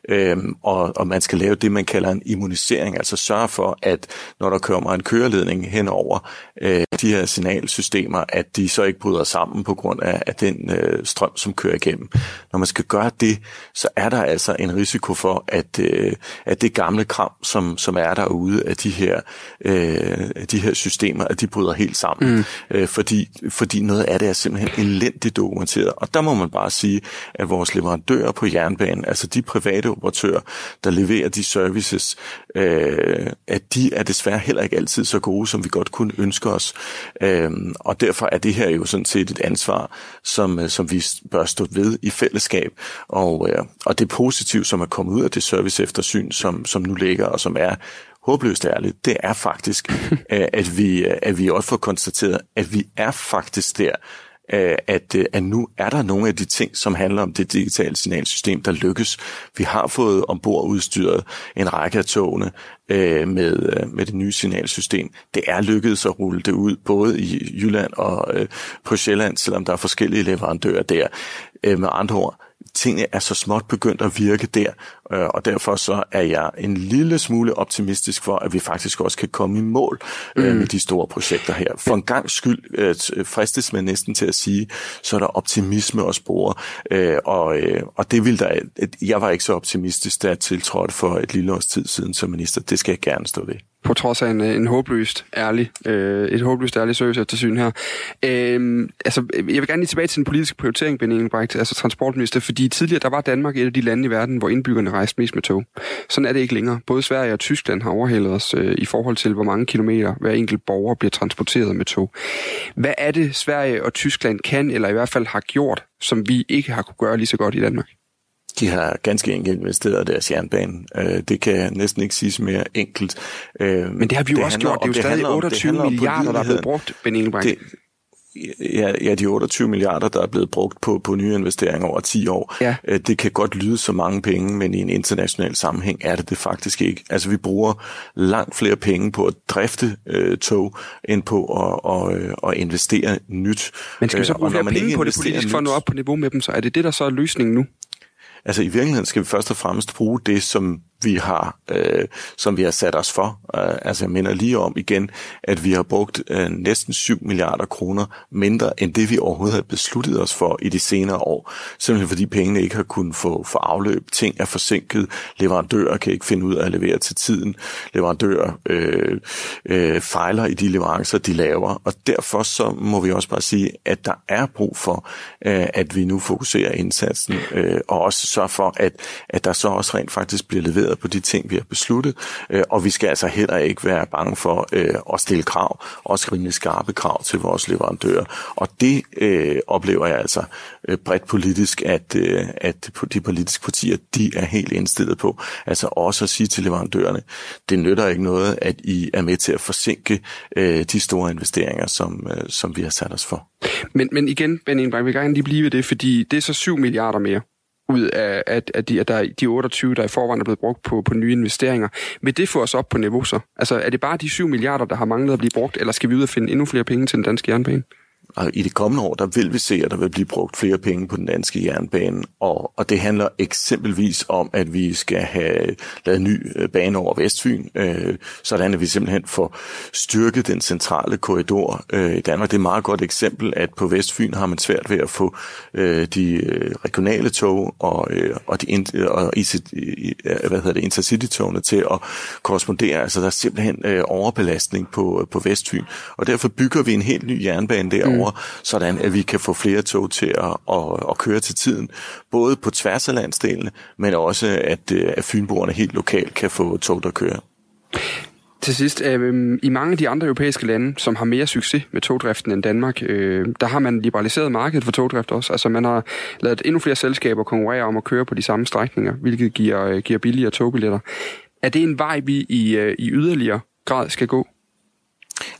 øh, og, og man skal lave det, man kalder en immunisering, altså sørge for, at når der kommer en køreledning hen over øh, de her signalsystemer, at de så ikke bryder sammen på grund af, af den øh, strøm, som kører igennem. Når man skal gøre det, så er der altså en risiko for, at, øh, at det gamle kram, som, som er derude af de her, øh, de her systemer, at de bryder helt sammen. Mm. Øh, fordi, fordi noget af det er simpelthen elendigt dokumenteret. Og der må man bare sige, at vores leverandører på jernbanen, altså de private operatører, der leverer de services, øh, at de er desværre heller ikke altid så gode, som vi godt kunne ønske os. Øh, og derfor er det her jo sådan set et ansvar, som, øh, som vi bør stå ved i fællesskab. Og, øh, og det positive, som er kommet ud af det service eftersyn, som, som nu ligger, og som er håbløst ærligt, det er faktisk, at vi, at vi også får konstateret, at vi er faktisk der, Øh, at, øh, at nu er der nogle af de ting, som handler om det digitale signalsystem, der lykkes. Vi har fået ombord udstyret en række af togene øh, med, øh, med det nye signalsystem. Det er lykkedes at rulle det ud, både i Jylland og øh, på Sjælland, selvom der er forskellige leverandører der. Øh, med andre ord, tingene er så småt begyndt at virke der, øh, og derfor så er jeg en lille smule optimistisk for, at vi faktisk også kan komme i mål øh, mm. med de store projekter her. For en gang skyld øh, fristes man næsten til at sige, så er der optimisme at spore, og, og det vil der, jeg var ikke så optimistisk, da jeg tiltrådte for et lille års tid siden som minister. Det skal jeg gerne stå ved på trods af en, øh, en håbløst ærlig, øh, et håbløst ærligt service eftersyn her. Øh, altså, jeg vil gerne lige tilbage til den politiske prioritering, Ben Engelbrecht, altså transportminister, fordi tidligere der var Danmark et af de lande i verden, hvor indbyggerne rejste mest med tog. Sådan er det ikke længere. Både Sverige og Tyskland har overhældet os øh, i forhold til, hvor mange kilometer hver enkelt borger bliver transporteret med tog. Hvad er det, Sverige og Tyskland kan, eller i hvert fald har gjort, som vi ikke har kunne gøre lige så godt i Danmark? De har ganske enkelt investeret deres jernbane. Øh, det kan næsten ikke siges mere enkelt. Øh, Men det har vi jo det også gjort. Det er jo stadig 28 om, milliarder, der er blevet brugt, Ben Engelbrecht. Det, ja, ja, de 28 milliarder, der er blevet brugt på, på nye investeringer over 10 år, ja. Øh, det kan godt lyde så mange penge, men i en international sammenhæng er det det faktisk ikke. Altså vi bruger langt flere penge på at drifte øh, tog, end på at, at, at investere nyt. Men skal vi så bruge flere penge på det politisk for at nå op på niveau med dem, så er det det, der så er løsningen nu? Altså i virkeligheden skal vi først og fremmest bruge det, som vi har, øh, som vi har sat os for. Uh, altså jeg minder lige om igen, at vi har brugt uh, næsten 7 milliarder kroner mindre end det, vi overhovedet havde besluttet os for i de senere år. Simpelthen fordi pengene ikke har kunnet få, få afløb. Ting er forsinket. Leverandører kan ikke finde ud af at levere til tiden. Leverandører øh, øh, fejler i de leverancer, de laver. Og derfor så må vi også bare sige, at der er brug for, øh, at vi nu fokuserer indsatsen øh, og også sørger for, at, at der så også rent faktisk bliver leveret baseret på de ting, vi har besluttet, øh, og vi skal altså heller ikke være bange for øh, at stille krav, også rimelig skarpe krav til vores leverandører. Og det øh, oplever jeg altså øh, bredt politisk, at, øh, at de politiske partier, de er helt indstillet på. Altså også at sige til leverandørerne, det nytter ikke noget, at I er med til at forsinke øh, de store investeringer, som, øh, som vi har sat os for. Men, men igen, Ben Ingeberg, vi vil gerne lige blive ved det, fordi det er så 7 milliarder mere ud af, at, at, de, at der, de 28, der i forvejen er blevet brugt på, på nye investeringer. Vil det få os op på niveau så? Altså er det bare de 7 milliarder, der har manglet at blive brugt, eller skal vi ud og finde endnu flere penge til den danske jernbane? Og i de kommende år, der vil vi se, at der vil blive brugt flere penge på den danske jernbane, og, og det handler eksempelvis om, at vi skal have lavet en ny øh, bane over Vestfyn, øh, sådan at vi simpelthen får styrket den centrale korridor øh, i Danmark. Det er et meget godt eksempel, at på Vestfyn har man svært ved at få øh, de øh, regionale tog og, øh, og, de, øh, og IC, hvad hedder det, intercity-togene til at korrespondere. Altså der er simpelthen øh, overbelastning på, på Vestfyn, og derfor bygger vi en helt ny jernbane derovre, mm sådan at vi kan få flere tog til at, at, at køre til tiden, både på tværs af landsdelene, men også at, øh, at fynboerne helt lokalt kan få tog, der kører. Til sidst, øh, i mange af de andre europæiske lande, som har mere succes med togdriften end Danmark, øh, der har man liberaliseret markedet for togdrift også. Altså man har lavet endnu flere selskaber konkurrere om at køre på de samme strækninger, hvilket giver, øh, giver billigere togbilletter. Er det en vej, vi i, øh, i yderligere grad skal gå?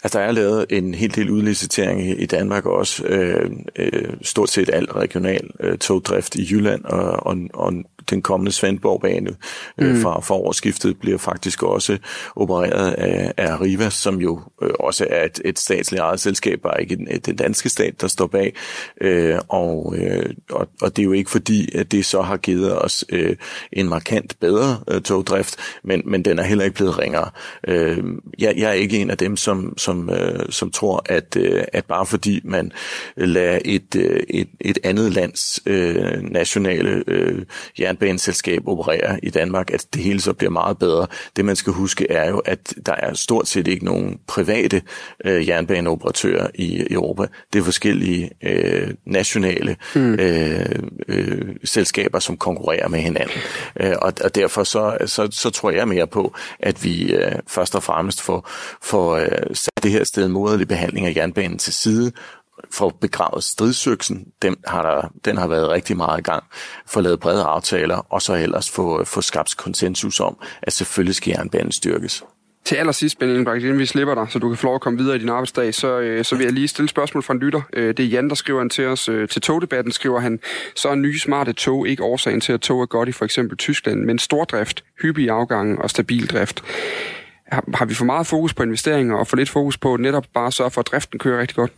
Altså, der er lavet en hel del udlicitering i, i Danmark også. Øh, øh, stort set alt regional øh, togdrift i Jylland og, og, og den kommende Svendborg-bane øh, fra, fra årsskiftet bliver faktisk også opereret af, af Arriva, som jo øh, også er et, et statsligt eget selskab, bare ikke den, den danske stat, der står bag. Øh, og, øh, og, og det er jo ikke fordi, at det så har givet os øh, en markant bedre øh, togdrift, men, men den er heller ikke blevet ringere. Øh, jeg, jeg er ikke en af dem, som, som, øh, som tror, at, øh, at bare fordi man lader et, øh, et, et andet lands øh, nationale øh, jernbaneselskab opererer i Danmark, at det hele så bliver meget bedre. Det man skal huske er jo, at der er stort set ikke nogen private øh, jernbaneoperatører i Europa. Det er forskellige øh, nationale mm. øh, øh, selskaber, som konkurrerer med hinanden. Øh, og, og derfor så, så, så tror jeg mere på, at vi øh, først og fremmest får, får øh, sat det her sted moderlig behandling af jernbanen til side, for begravet stridsøksen, den har, der, den har været rigtig meget i gang, for lavet brede aftaler, og så ellers få, få skabt konsensus om, at selvfølgelig skal jernbanen styrkes. Til allersidst, Benjamin Brink, inden vi slipper dig, så du kan få lov at komme videre i din arbejdsdag, så, øh, så vil jeg lige stille spørgsmål fra en lytter. Øh, det er Jan, der skriver han til os. Øh, til togdebatten skriver han, så er nye smarte tog ikke årsagen til, at tog er godt i for eksempel Tyskland, men stordrift, hyppige afgange og stabil drift. Har, har vi for meget fokus på investeringer og for lidt fokus på netop bare at sørge for, at driften kører rigtig godt?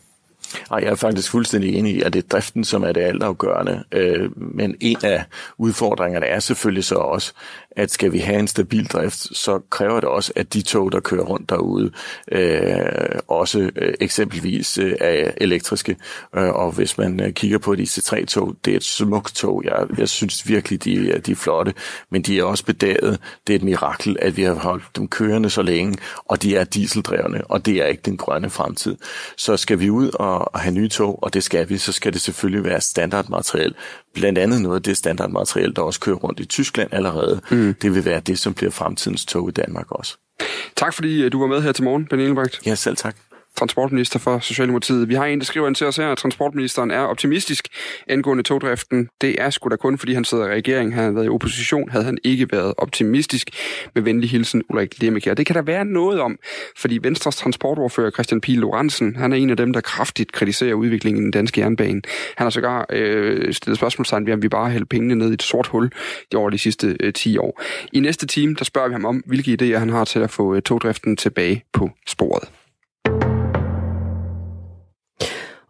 Ej, jeg er faktisk fuldstændig enig i, at det er driften, som er det altafgørende. Øh, men en af udfordringerne er selvfølgelig så også, at skal vi have en stabil drift, så kræver det også, at de tog, der kører rundt derude, øh, også øh, eksempelvis øh, er elektriske. Øh, og hvis man øh, kigger på de C3-tog, det er et smukt tog. Jeg, jeg synes virkelig, de, de er flotte, men de er også bedaget. Det er et mirakel, at vi har holdt dem kørende så længe, og de er dieseldrevne, og det er ikke den grønne fremtid. Så skal vi ud og, og have nye tog, og det skal vi, så skal det selvfølgelig være standardmateriel. Blandt andet noget af det standardmateriel, der også kører rundt i Tyskland allerede. Mm. Det vil være det, som bliver fremtidens tog i Danmark også. Tak fordi øh, du var med her til morgen, Ben Engelbrecht. Ja, selv tak transportminister for Socialdemokratiet. Vi har en, der skriver ind til os her, at transportministeren er optimistisk angående togdriften. Det er sgu da kun, fordi han sidder i regeringen. Han været i opposition, havde han ikke været optimistisk. Med venlig hilsen, Ulrik Lemmeker. Det kan der være noget om, fordi Venstres transportordfører Christian Pihl Lorentzen, han er en af dem, der kraftigt kritiserer udviklingen i den danske jernbane. Han har sågar øh, stillet spørgsmålstegn ved, om vi bare hælder pengene ned i et sort hul over de sidste øh, 10 år. I næste time, der spørger vi ham om, hvilke idéer han har til at få øh, togdriften tilbage på sporet.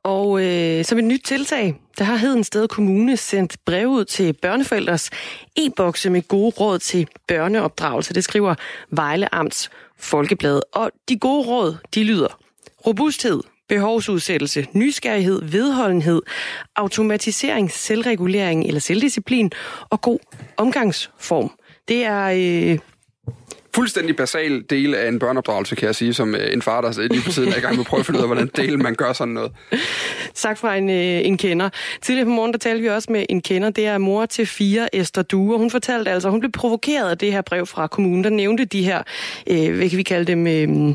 Og øh, som et nyt tiltag, der har Hedensted Kommune sendt brev ud til børneforældres e-bokse med gode råd til børneopdragelse. Det skriver Vejle Amts Folkeblad. Og de gode råd, de lyder robusthed, behovsudsættelse, nysgerrighed, vedholdenhed, automatisering, selvregulering eller selvdisciplin og god omgangsform. Det er øh, fuldstændig basal del af en børneopdragelse, kan jeg sige, som øh, en far, der lige på tiden er i gang med at prøve at finde ud af, hvordan del man gør sådan noget. Sagt fra en, øh, en kender. Tidligere på morgen, der talte vi også med en kender. Det er mor til fire, Esther Due. Hun fortalte altså, hun blev provokeret af det her brev fra kommunen, der nævnte de her, øh, hvad kan vi kalde dem... Øh,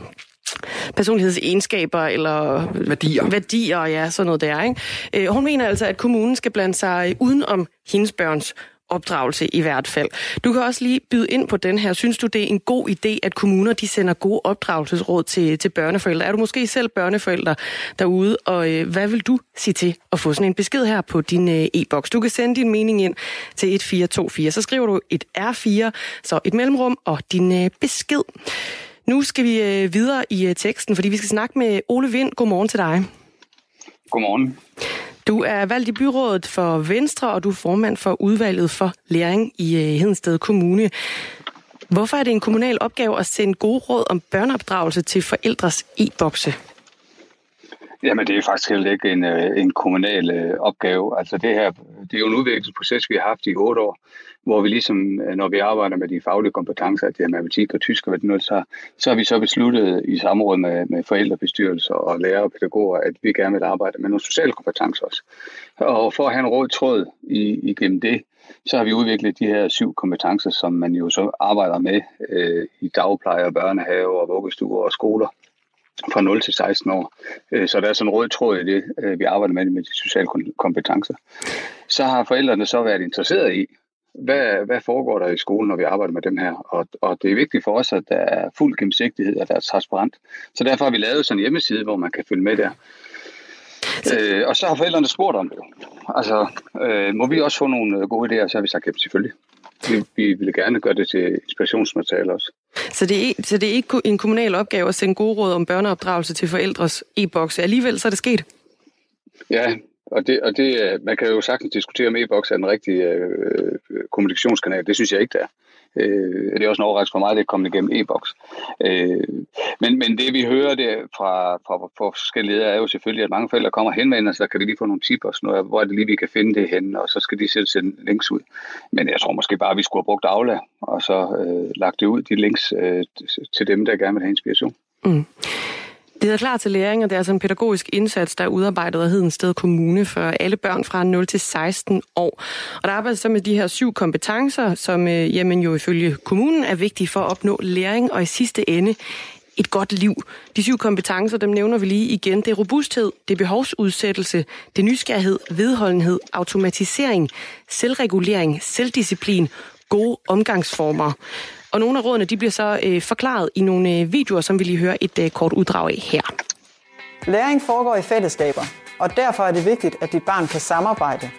personlighedsegenskaber eller værdier. værdier, ja, sådan noget der. Ikke? Hun mener altså, at kommunen skal blande sig uden om hendes børns opdragelse i hvert fald. Du kan også lige byde ind på den her. Synes du, det er en god idé, at kommuner de sender gode opdragelsesråd til, til børneforældre? Er du måske selv børneforældre derude, og øh, hvad vil du sige til at få sådan en besked her på din øh, e-boks? Du kan sende din mening ind til 1424. Så skriver du et R4, så et mellemrum og din øh, besked. Nu skal vi øh, videre i øh, teksten, fordi vi skal snakke med Ole Vind. Godmorgen til dig. Godmorgen. Du er valgt i byrådet for Venstre, og du er formand for udvalget for læring i øh, Hedensted Kommune. Hvorfor er det en kommunal opgave at sende gode råd om børneopdragelse til forældres e-bokse? Jamen, det er faktisk heller ikke en, øh, en kommunal øh, opgave. Altså det her, det er jo en udviklingsproces, vi har haft i otte år, hvor vi ligesom, øh, når vi arbejder med de faglige kompetencer, det er matematik og tysk og hvad det nu så, så har vi så besluttet i samråd med, med forældrebestyrelser og lærere og pædagoger, at vi gerne vil arbejde med nogle sociale kompetencer også. Og for at have en rød tråd i, igennem det, så har vi udviklet de her syv kompetencer, som man jo så arbejder med øh, i dagpleje og børnehave og vuggestuer og skoler fra 0 til 16 år. Øh, så der er sådan en rød tråd i det, øh, vi arbejder med med de sociale kompetencer. Så har forældrene så været interesseret i hvad, hvad foregår der i skolen, når vi arbejder med dem her? Og, og det er vigtigt for os, at der er fuld gennemsigtighed, og der er transparent. Så derfor har vi lavet sådan en hjemmeside, hvor man kan følge med der. Øh, og så har forældrene spurgt om det. Altså, øh, må vi også få nogle øh, gode idéer, så har vi sagt, ja, selvfølgelig. Vi, vi vil gerne gøre det til inspirationsmateriale også. Så det, er, så det er ikke en kommunal opgave at sende gode råd om børneopdragelse til forældres e-bokse. Alligevel så er det sket? Ja, og, det, og det, øh, man kan jo sagtens diskutere, om e-boks er den rigtige øh, øh, kommunikationskanal. Det synes jeg ikke, det er. Øh, det er også en overraskelse for mig, at det er kommet igennem e-boks. Øh, men, men det vi hører det fra, fra, fra forskellige ledere er jo selvfølgelig, at mange forældre kommer hen med så kan de lige få nogle tips og sådan noget, hvor er det lige, vi kan finde det henne, og så skal de selv sende links ud. Men jeg tror måske bare, at vi skulle have brugt Aula, og så øh, lagt det ud, de links øh, til dem, der gerne vil have inspiration. Mm. Det hedder Klar til Læring, og det er altså en pædagogisk indsats, der er udarbejdet af Hedensted Kommune for alle børn fra 0 til 16 år. Og der arbejdes så med de her syv kompetencer, som øh, jamen jo ifølge kommunen er vigtige for at opnå læring og i sidste ende et godt liv. De syv kompetencer, dem nævner vi lige igen. Det er robusthed, det er behovsudsættelse, det er nysgerrighed, vedholdenhed, automatisering, selvregulering, selvdisciplin, gode omgangsformer. Og nogle af rådene de bliver så øh, forklaret i nogle øh, videoer, som vi lige hører et øh, kort uddrag af her. Læring foregår i fællesskaber, og derfor er det vigtigt, at dit barn kan samarbejde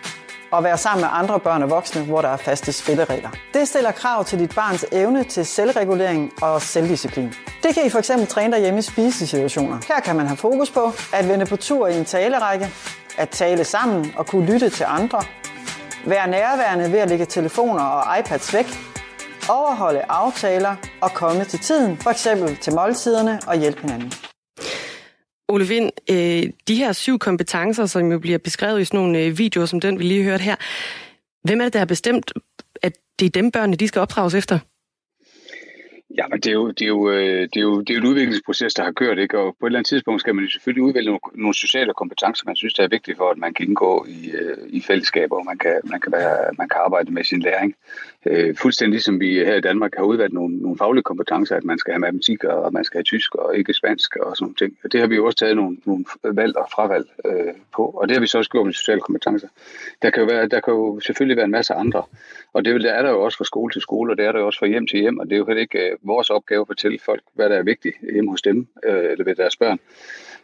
og være sammen med andre børn og voksne, hvor der er faste spilleregler. Det stiller krav til dit barns evne til selvregulering og selvdisciplin. Det kan I for eksempel træne hjemme i spisesituationer. Her kan man have fokus på at vende på tur i en talerække, at tale sammen og kunne lytte til andre, være nærværende ved at lægge telefoner og iPads væk, overholde aftaler og komme til tiden, for eksempel til måltiderne og hjælpe hinanden. Ole Vind, øh, de her syv kompetencer, som jo bliver beskrevet i sådan nogle øh, videoer, som den vi lige hørte her, hvem er det, der har bestemt, at det er dem børnene, de skal opdrages efter? Ja, men det er, jo, det, er jo, øh, det, er jo, det er jo et udviklingsproces, der har kørt, ikke? og på et eller andet tidspunkt skal man jo selvfølgelig udvælge nogle, nogle sociale kompetencer, man synes, der er vigtige for, at man kan indgå i, øh, i fællesskaber, og man kan, man, kan være, man kan arbejde med sin læring. Øh, fuldstændig som vi her i Danmark har udvalgt nogle, nogle faglige kompetencer, at man skal have matematik, og man skal have tysk, og ikke spansk, og sådan nogle ting. Og det har vi jo også taget nogle, nogle valg og fravalg øh, på, og det har vi så også gjort med sociale kompetencer. Der kan jo, være, der kan jo selvfølgelig være en masse andre, og det er der jo også fra skole til skole, og det er der jo også fra hjem til hjem, og det er jo heller ikke øh, vores opgave at fortælle folk, hvad der er vigtigt hjemme hos dem, øh, eller ved deres børn.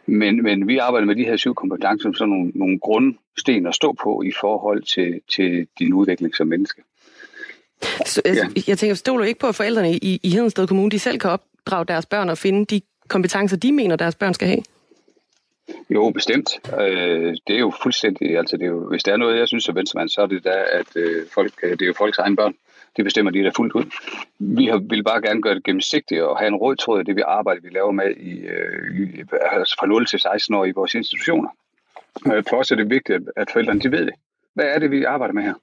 Men, men vi arbejder med de her syv kompetencer som sådan nogle, nogle grundsten at stå på i forhold til, til din udvikling som menneske. Så, ja. Jeg tænker, stoler ikke på, at forældrene i, i Hedensted Kommune, de selv kan opdrage deres børn og finde de kompetencer, de mener, deres børn skal have? Jo, bestemt. Øh, det er jo fuldstændig, altså det er jo, hvis der er noget, jeg synes er venstremand, så er det da, at øh, folk, det er jo folks egen børn. Det bestemmer de der fuldt ud. Vi har, vil bare gerne gøre det gennemsigtigt og have en rød tråd i det vi arbejder, vi laver med i, øh, i, altså fra 0 til 16 år i vores institutioner. For os er det vigtigt, at forældrene de ved det. Hvad er det, vi arbejder med her?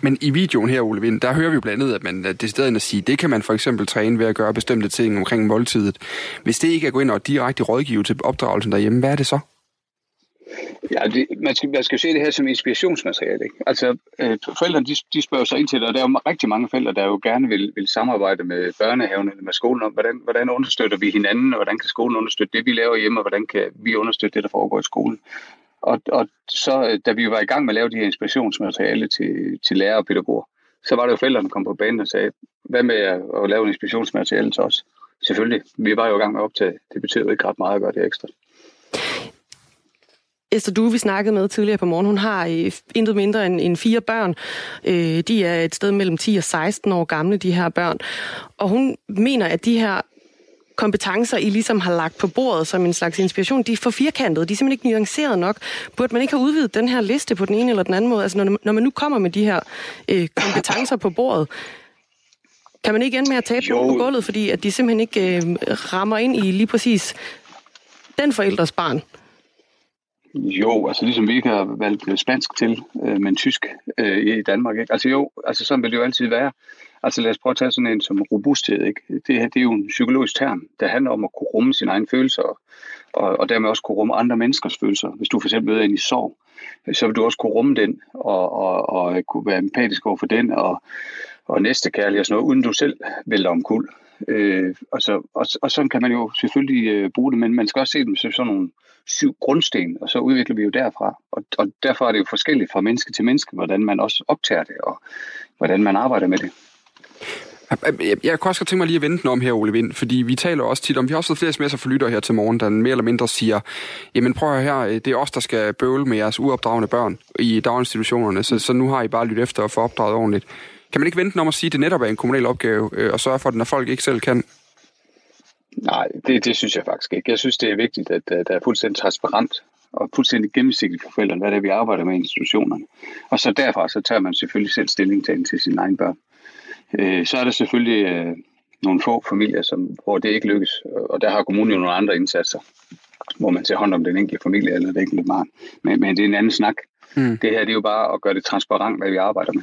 Men i videoen her, Ole Vind, der hører vi jo blandt andet, at man er stedet at sige, det kan man for eksempel træne ved at gøre bestemte ting omkring måltidet. Hvis det ikke er gå ind og direkte rådgive til opdragelsen derhjemme, hvad er det så? Ja, det, man, skal, man skal se det her som inspirationsmateriale. Ikke? Altså, øh, forældrene de, de spørger sig ind til det, og der er jo rigtig mange forældre, der jo gerne vil, vil samarbejde med børnehaven eller med skolen om, hvordan, hvordan understøtter vi hinanden, og hvordan kan skolen understøtte det, vi laver hjemme, og hvordan kan vi understøtte det, der foregår i skolen. Og, og så, øh, da vi var i gang med at lave de her inspirationsmateriale til, til lærere og pædagoger, så var det jo forældrene, der kom på banen og sagde, hvad med at, lave en inspirationsmateriale til os? Selvfølgelig. Vi var jo i gang med at optage. Det betød jo ikke ret meget at gøre det ekstra. Esther du vi snakkede med tidligere på morgen, hun har øh, intet mindre end, end fire børn. Øh, de er et sted mellem 10 og 16 år gamle, de her børn. Og hun mener, at de her kompetencer, I ligesom har lagt på bordet som en slags inspiration, de er for firkantede, de er simpelthen ikke nuanceret nok. Burde man ikke have udvidet den her liste på den ene eller den anden måde? Altså når, når man nu kommer med de her øh, kompetencer på bordet, kan man ikke ende med at tabe på gulvet, fordi at de simpelthen ikke øh, rammer ind i lige præcis den forældres barn? Jo, altså ligesom vi ikke har valgt spansk til, øh, men tysk øh, i Danmark. Ikke? Altså jo, altså sådan vil det jo altid være. Altså lad os prøve at tage sådan en som robusthed. Ikke? Det her det er jo en psykologisk term, der handler om at kunne rumme sine egne følelser, og, og dermed også kunne rumme andre menneskers følelser. Hvis du for eksempel møder en i sorg, så vil du også kunne rumme den, og, og, og kunne være empatisk over for den, og, og næste kærlighed og sådan noget, uden du selv vælter omkuld. Øh, og, så, og, og sådan kan man jo selvfølgelig øh, bruge det, men man skal også se dem som sådan nogle syv grundsten, og så udvikler vi jo derfra. Og, og derfor er det jo forskelligt fra menneske til menneske, hvordan man også optager det, og hvordan man arbejder med det. Jeg, kunne også godt tænke mig lige at vente den om her, Ole Vind, fordi vi taler også tit om, vi har også fået flere sms'er for lytter her til morgen, der mere eller mindre siger, jamen prøv her, øh, det er os, der skal bøvle med jeres uopdragende børn i daginstitutionerne, så, så nu har I bare lyttet efter og få opdraget ordentligt. Kan man ikke vente den om at sige, at det netop er en kommunal opgave, øh, og sørge for, at når folk ikke selv kan? Nej, det, det synes jeg faktisk ikke. Jeg synes, det er vigtigt, at, at der er fuldstændig transparent og fuldstændig gennemsigtigt for forældrene, hvad det er, vi arbejder med i institutionerne. Og så derfra, så tager man selvfølgelig selv stilling til, til sine egne børn. Øh, så er der selvfølgelig øh, nogle få familier, som, hvor det ikke lykkes, og der har kommunen jo nogle andre indsatser, hvor man tager hånd om den enkelte familie eller det enkelte barn. Men, men det er en anden snak. Mm. Det her det er jo bare at gøre det transparent, hvad vi arbejder med.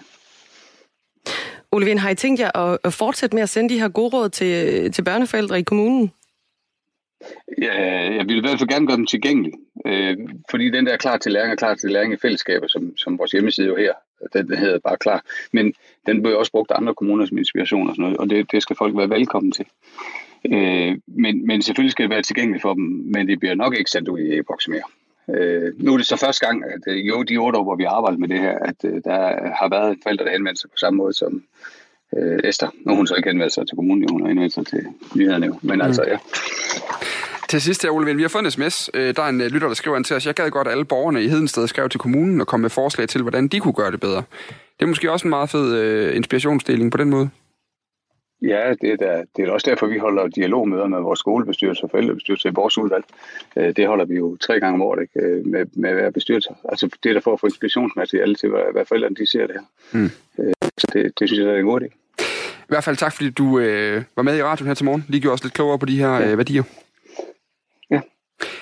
Ole Vind, har I tænkt jer at fortsætte med at sende de her gode råd til, til børneforældre i kommunen? Ja, jeg vil i hvert fald gerne gøre dem tilgængelige, øh, fordi den der klar til læring og klar til læring i fællesskaber, som, som vores hjemmeside jo her, den, den hedder bare klar. Men den bliver også brugt af andre kommuner som inspiration og sådan noget, og det, det skal folk være velkommen til. Øh, men, men selvfølgelig skal det være tilgængeligt for dem, men det bliver nok ikke sendt ud i e-boks mere. Øh, nu er det så første gang, at øh, jo, de otte år, hvor vi har arbejdet med det her, at øh, der har været en forælder, der henvendte sig på samme måde som øh, Esther. Nu hun så ikke henvendt sig til kommunen, hun har henvendt sig til nyhederne. Men mm. altså, ja. Til sidst her, Ole Vind, vi har fået en sms. Øh, der er en lytter, der skriver ind til os. Jeg gad godt, at alle borgerne i Hedensted skrev til kommunen og kom med forslag til, hvordan de kunne gøre det bedre. Det er måske også en meget fed uh, inspirationsdeling på den måde. Ja, det er, da, det er også derfor, vi holder dialogmøder med vores skolebestyrelse og forældrebestyrelse i vores udvalg. Øh, det holder vi jo tre gange om året ikke? Øh, med, med hver bestyrelse. Altså det er der for at få inspirationsmateriale til, hvad, hvad forældrene de ser det her. Mm. Så det, det synes jeg er en god idé. I hvert fald tak, fordi du øh, var med i radioen her til morgen. Lige gjorde os lidt klogere på de her ja. øh, værdier. Ja,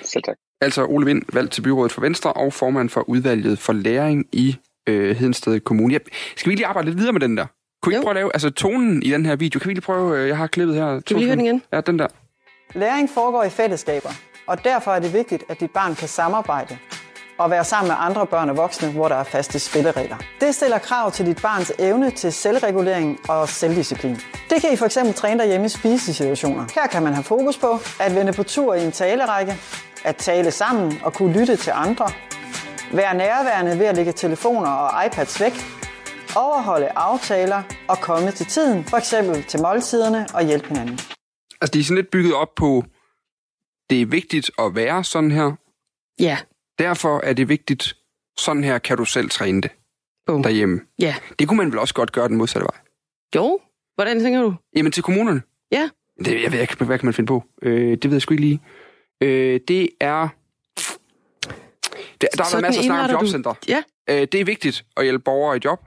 selv tak. Altså Ole Vind, valgt til byrådet for Venstre og formand for udvalget for læring i øh, Hedensted Kommune. Ja, skal vi lige arbejde lidt videre med den der? Kunne I ikke prøve at lave altså, tonen i den her video? Kan vi lige prøve, øh, jeg har klippet her. Kan vi lige høre den igen? Ja, den der. Læring foregår i fællesskaber, og derfor er det vigtigt, at dit barn kan samarbejde og være sammen med andre børn og voksne, hvor der er faste spilleregler. Det stiller krav til dit barns evne til selvregulering og selvdisciplin. Det kan I for eksempel træne derhjemme i spisesituationer. Her kan man have fokus på at vende på tur i en talerække, at tale sammen og kunne lytte til andre, være nærværende ved at lægge telefoner og iPads væk, overholde aftaler og komme til tiden, for eksempel til måltiderne og hjælpe hinanden. Altså, det er sådan lidt bygget op på, det er vigtigt at være sådan her. Ja. Derfor er det vigtigt, sådan her kan du selv træne det Boom. derhjemme. Ja. Det kunne man vel også godt gøre den modsatte vej. Jo. Hvordan tænker du? Jamen til kommunerne. Ja. Det, jeg ved ikke, hvad kan man finde på? Øh, det ved jeg sgu ikke lige. Øh, det er... Det, der har været masser af snak om jobcenter. Du... Ja. Øh, det er vigtigt at hjælpe borgere i job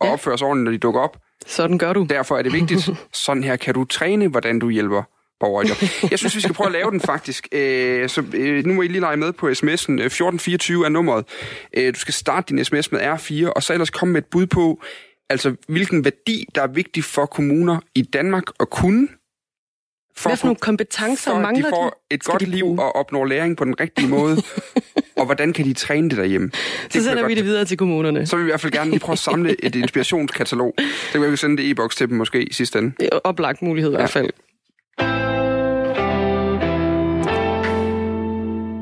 og ja. opføre sig ordentligt, når de dukker op. Sådan gør du. Derfor er det vigtigt. Sådan her kan du træne, hvordan du hjælper borgere i job. Jeg synes, vi skal prøve at lave den faktisk. Øh, så øh, nu må I lige lege med på sms'en. 1424 er nummeret. Øh, du skal starte din sms med R4, og så ellers komme med et bud på, altså hvilken værdi, der er vigtig for kommuner i Danmark at kunne, for, Hvad for nogle kompetencer for, mangler de? får de? et godt liv og opnår læring på den rigtige måde. og hvordan kan de træne det derhjemme? Det så sender vi det videre til kommunerne. Så vil vi i hvert fald gerne lige prøve at samle et inspirationskatalog. Så kan vi sende det e-boks til dem måske i sidste ende. Det er oplagt mulighed ja. i hvert fald.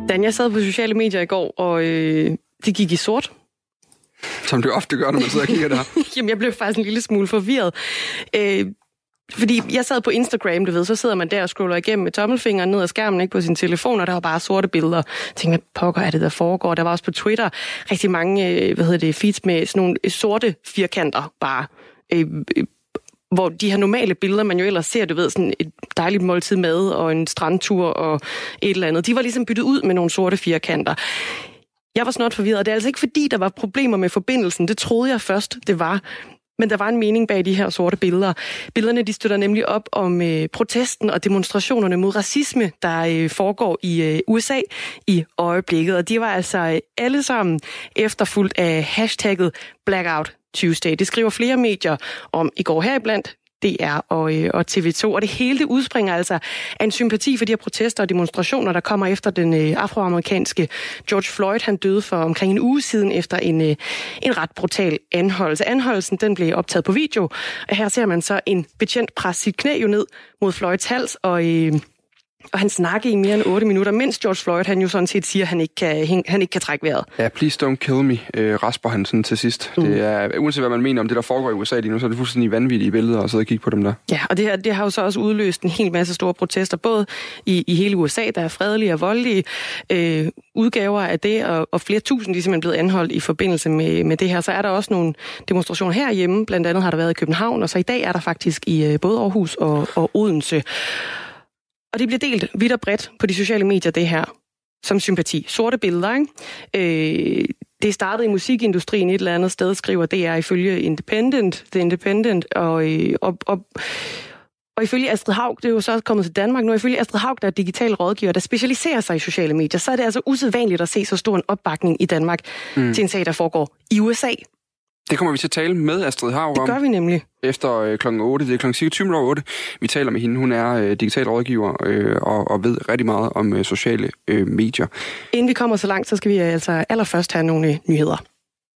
Dan, jeg sad på sociale medier i går, og øh, det gik i sort. Som det ofte gør, når man sidder og kigger der. Jamen, jeg blev faktisk en lille smule forvirret. Øh, fordi jeg sad på Instagram, du ved, så sidder man der og scroller igennem med tommelfingeren ned ad skærmen ikke på sin telefon, og der var bare sorte billeder. Jeg tænkte, hvad pokker er det, der foregår? Der var også på Twitter rigtig mange, øh, hvad hedder det, feeds med sådan nogle øh, sorte firkanter bare. Øh, øh, hvor de her normale billeder, man jo ellers ser, du ved, sådan et dejligt måltid mad og en strandtur og et eller andet, de var ligesom byttet ud med nogle sorte firkanter. Jeg var snart forvirret. Det er altså ikke fordi, der var problemer med forbindelsen. Det troede jeg først, det var. Men der var en mening bag de her sorte billeder. Billederne de støtter nemlig op om øh, protesten og demonstrationerne mod racisme, der øh, foregår i øh, USA i øjeblikket. Og de var altså øh, alle sammen efterfulgt af hashtagget Blackout Tuesday. Det skriver flere medier om i går heriblandt DR og, øh, og TV2. Og det hele det udspringer altså af en sympati for de her protester og demonstrationer, der kommer efter den øh, afroamerikanske George Floyd. Han døde for omkring en uge siden efter en, øh, en ret brutal anholdelse. Anholdelsen den blev optaget på video, og her ser man så en betjent presse sit knæ jo ned mod Floyds hals, og... Øh, og han snakker i mere end 8 minutter, mens George Floyd, han jo sådan set siger, at han ikke kan, han ikke kan trække vejret. Ja, please don't kill me, øh, rasper han sådan til sidst. Mm. Det er, uanset hvad man mener om det, der foregår i USA lige nu, så er det fuldstændig vanvittige billeder at sidde og kigge på dem der. Ja, og det, her, det har jo så også udløst en hel masse store protester, både i, i hele USA, der er fredelige og voldelige øh, udgaver af det, og, og flere tusind de er simpelthen blevet anholdt i forbindelse med, med det her. Så er der også nogle demonstrationer herhjemme, blandt andet har der været i København, og så i dag er der faktisk i øh, både Aarhus og, og Odense. Og det bliver delt vidt og bredt på de sociale medier, det her, som sympati. Sorte billeder, ikke? Øh, det startede i musikindustrien et eller andet sted, skriver det er ifølge Independent, The Independent, og, øh, og, og, og ifølge Astrid Haug, det er jo så kommet til Danmark nu, ifølge Astrid Haug, der er digital rådgiver, der specialiserer sig i sociale medier, så er det altså usædvanligt at se så stor en opbakning i Danmark mm. til en sag, der foregår i USA. Det kommer vi til at tale med Astrid Haug om. Det gør vi nemlig. Efter øh, klokken 8. Det er klokken 20 8. Vi taler med hende. Hun er øh, digital rådgiver øh, og, og ved rigtig meget om øh, sociale øh, medier. Inden vi kommer så langt, så skal vi altså allerførst have nogle nyheder.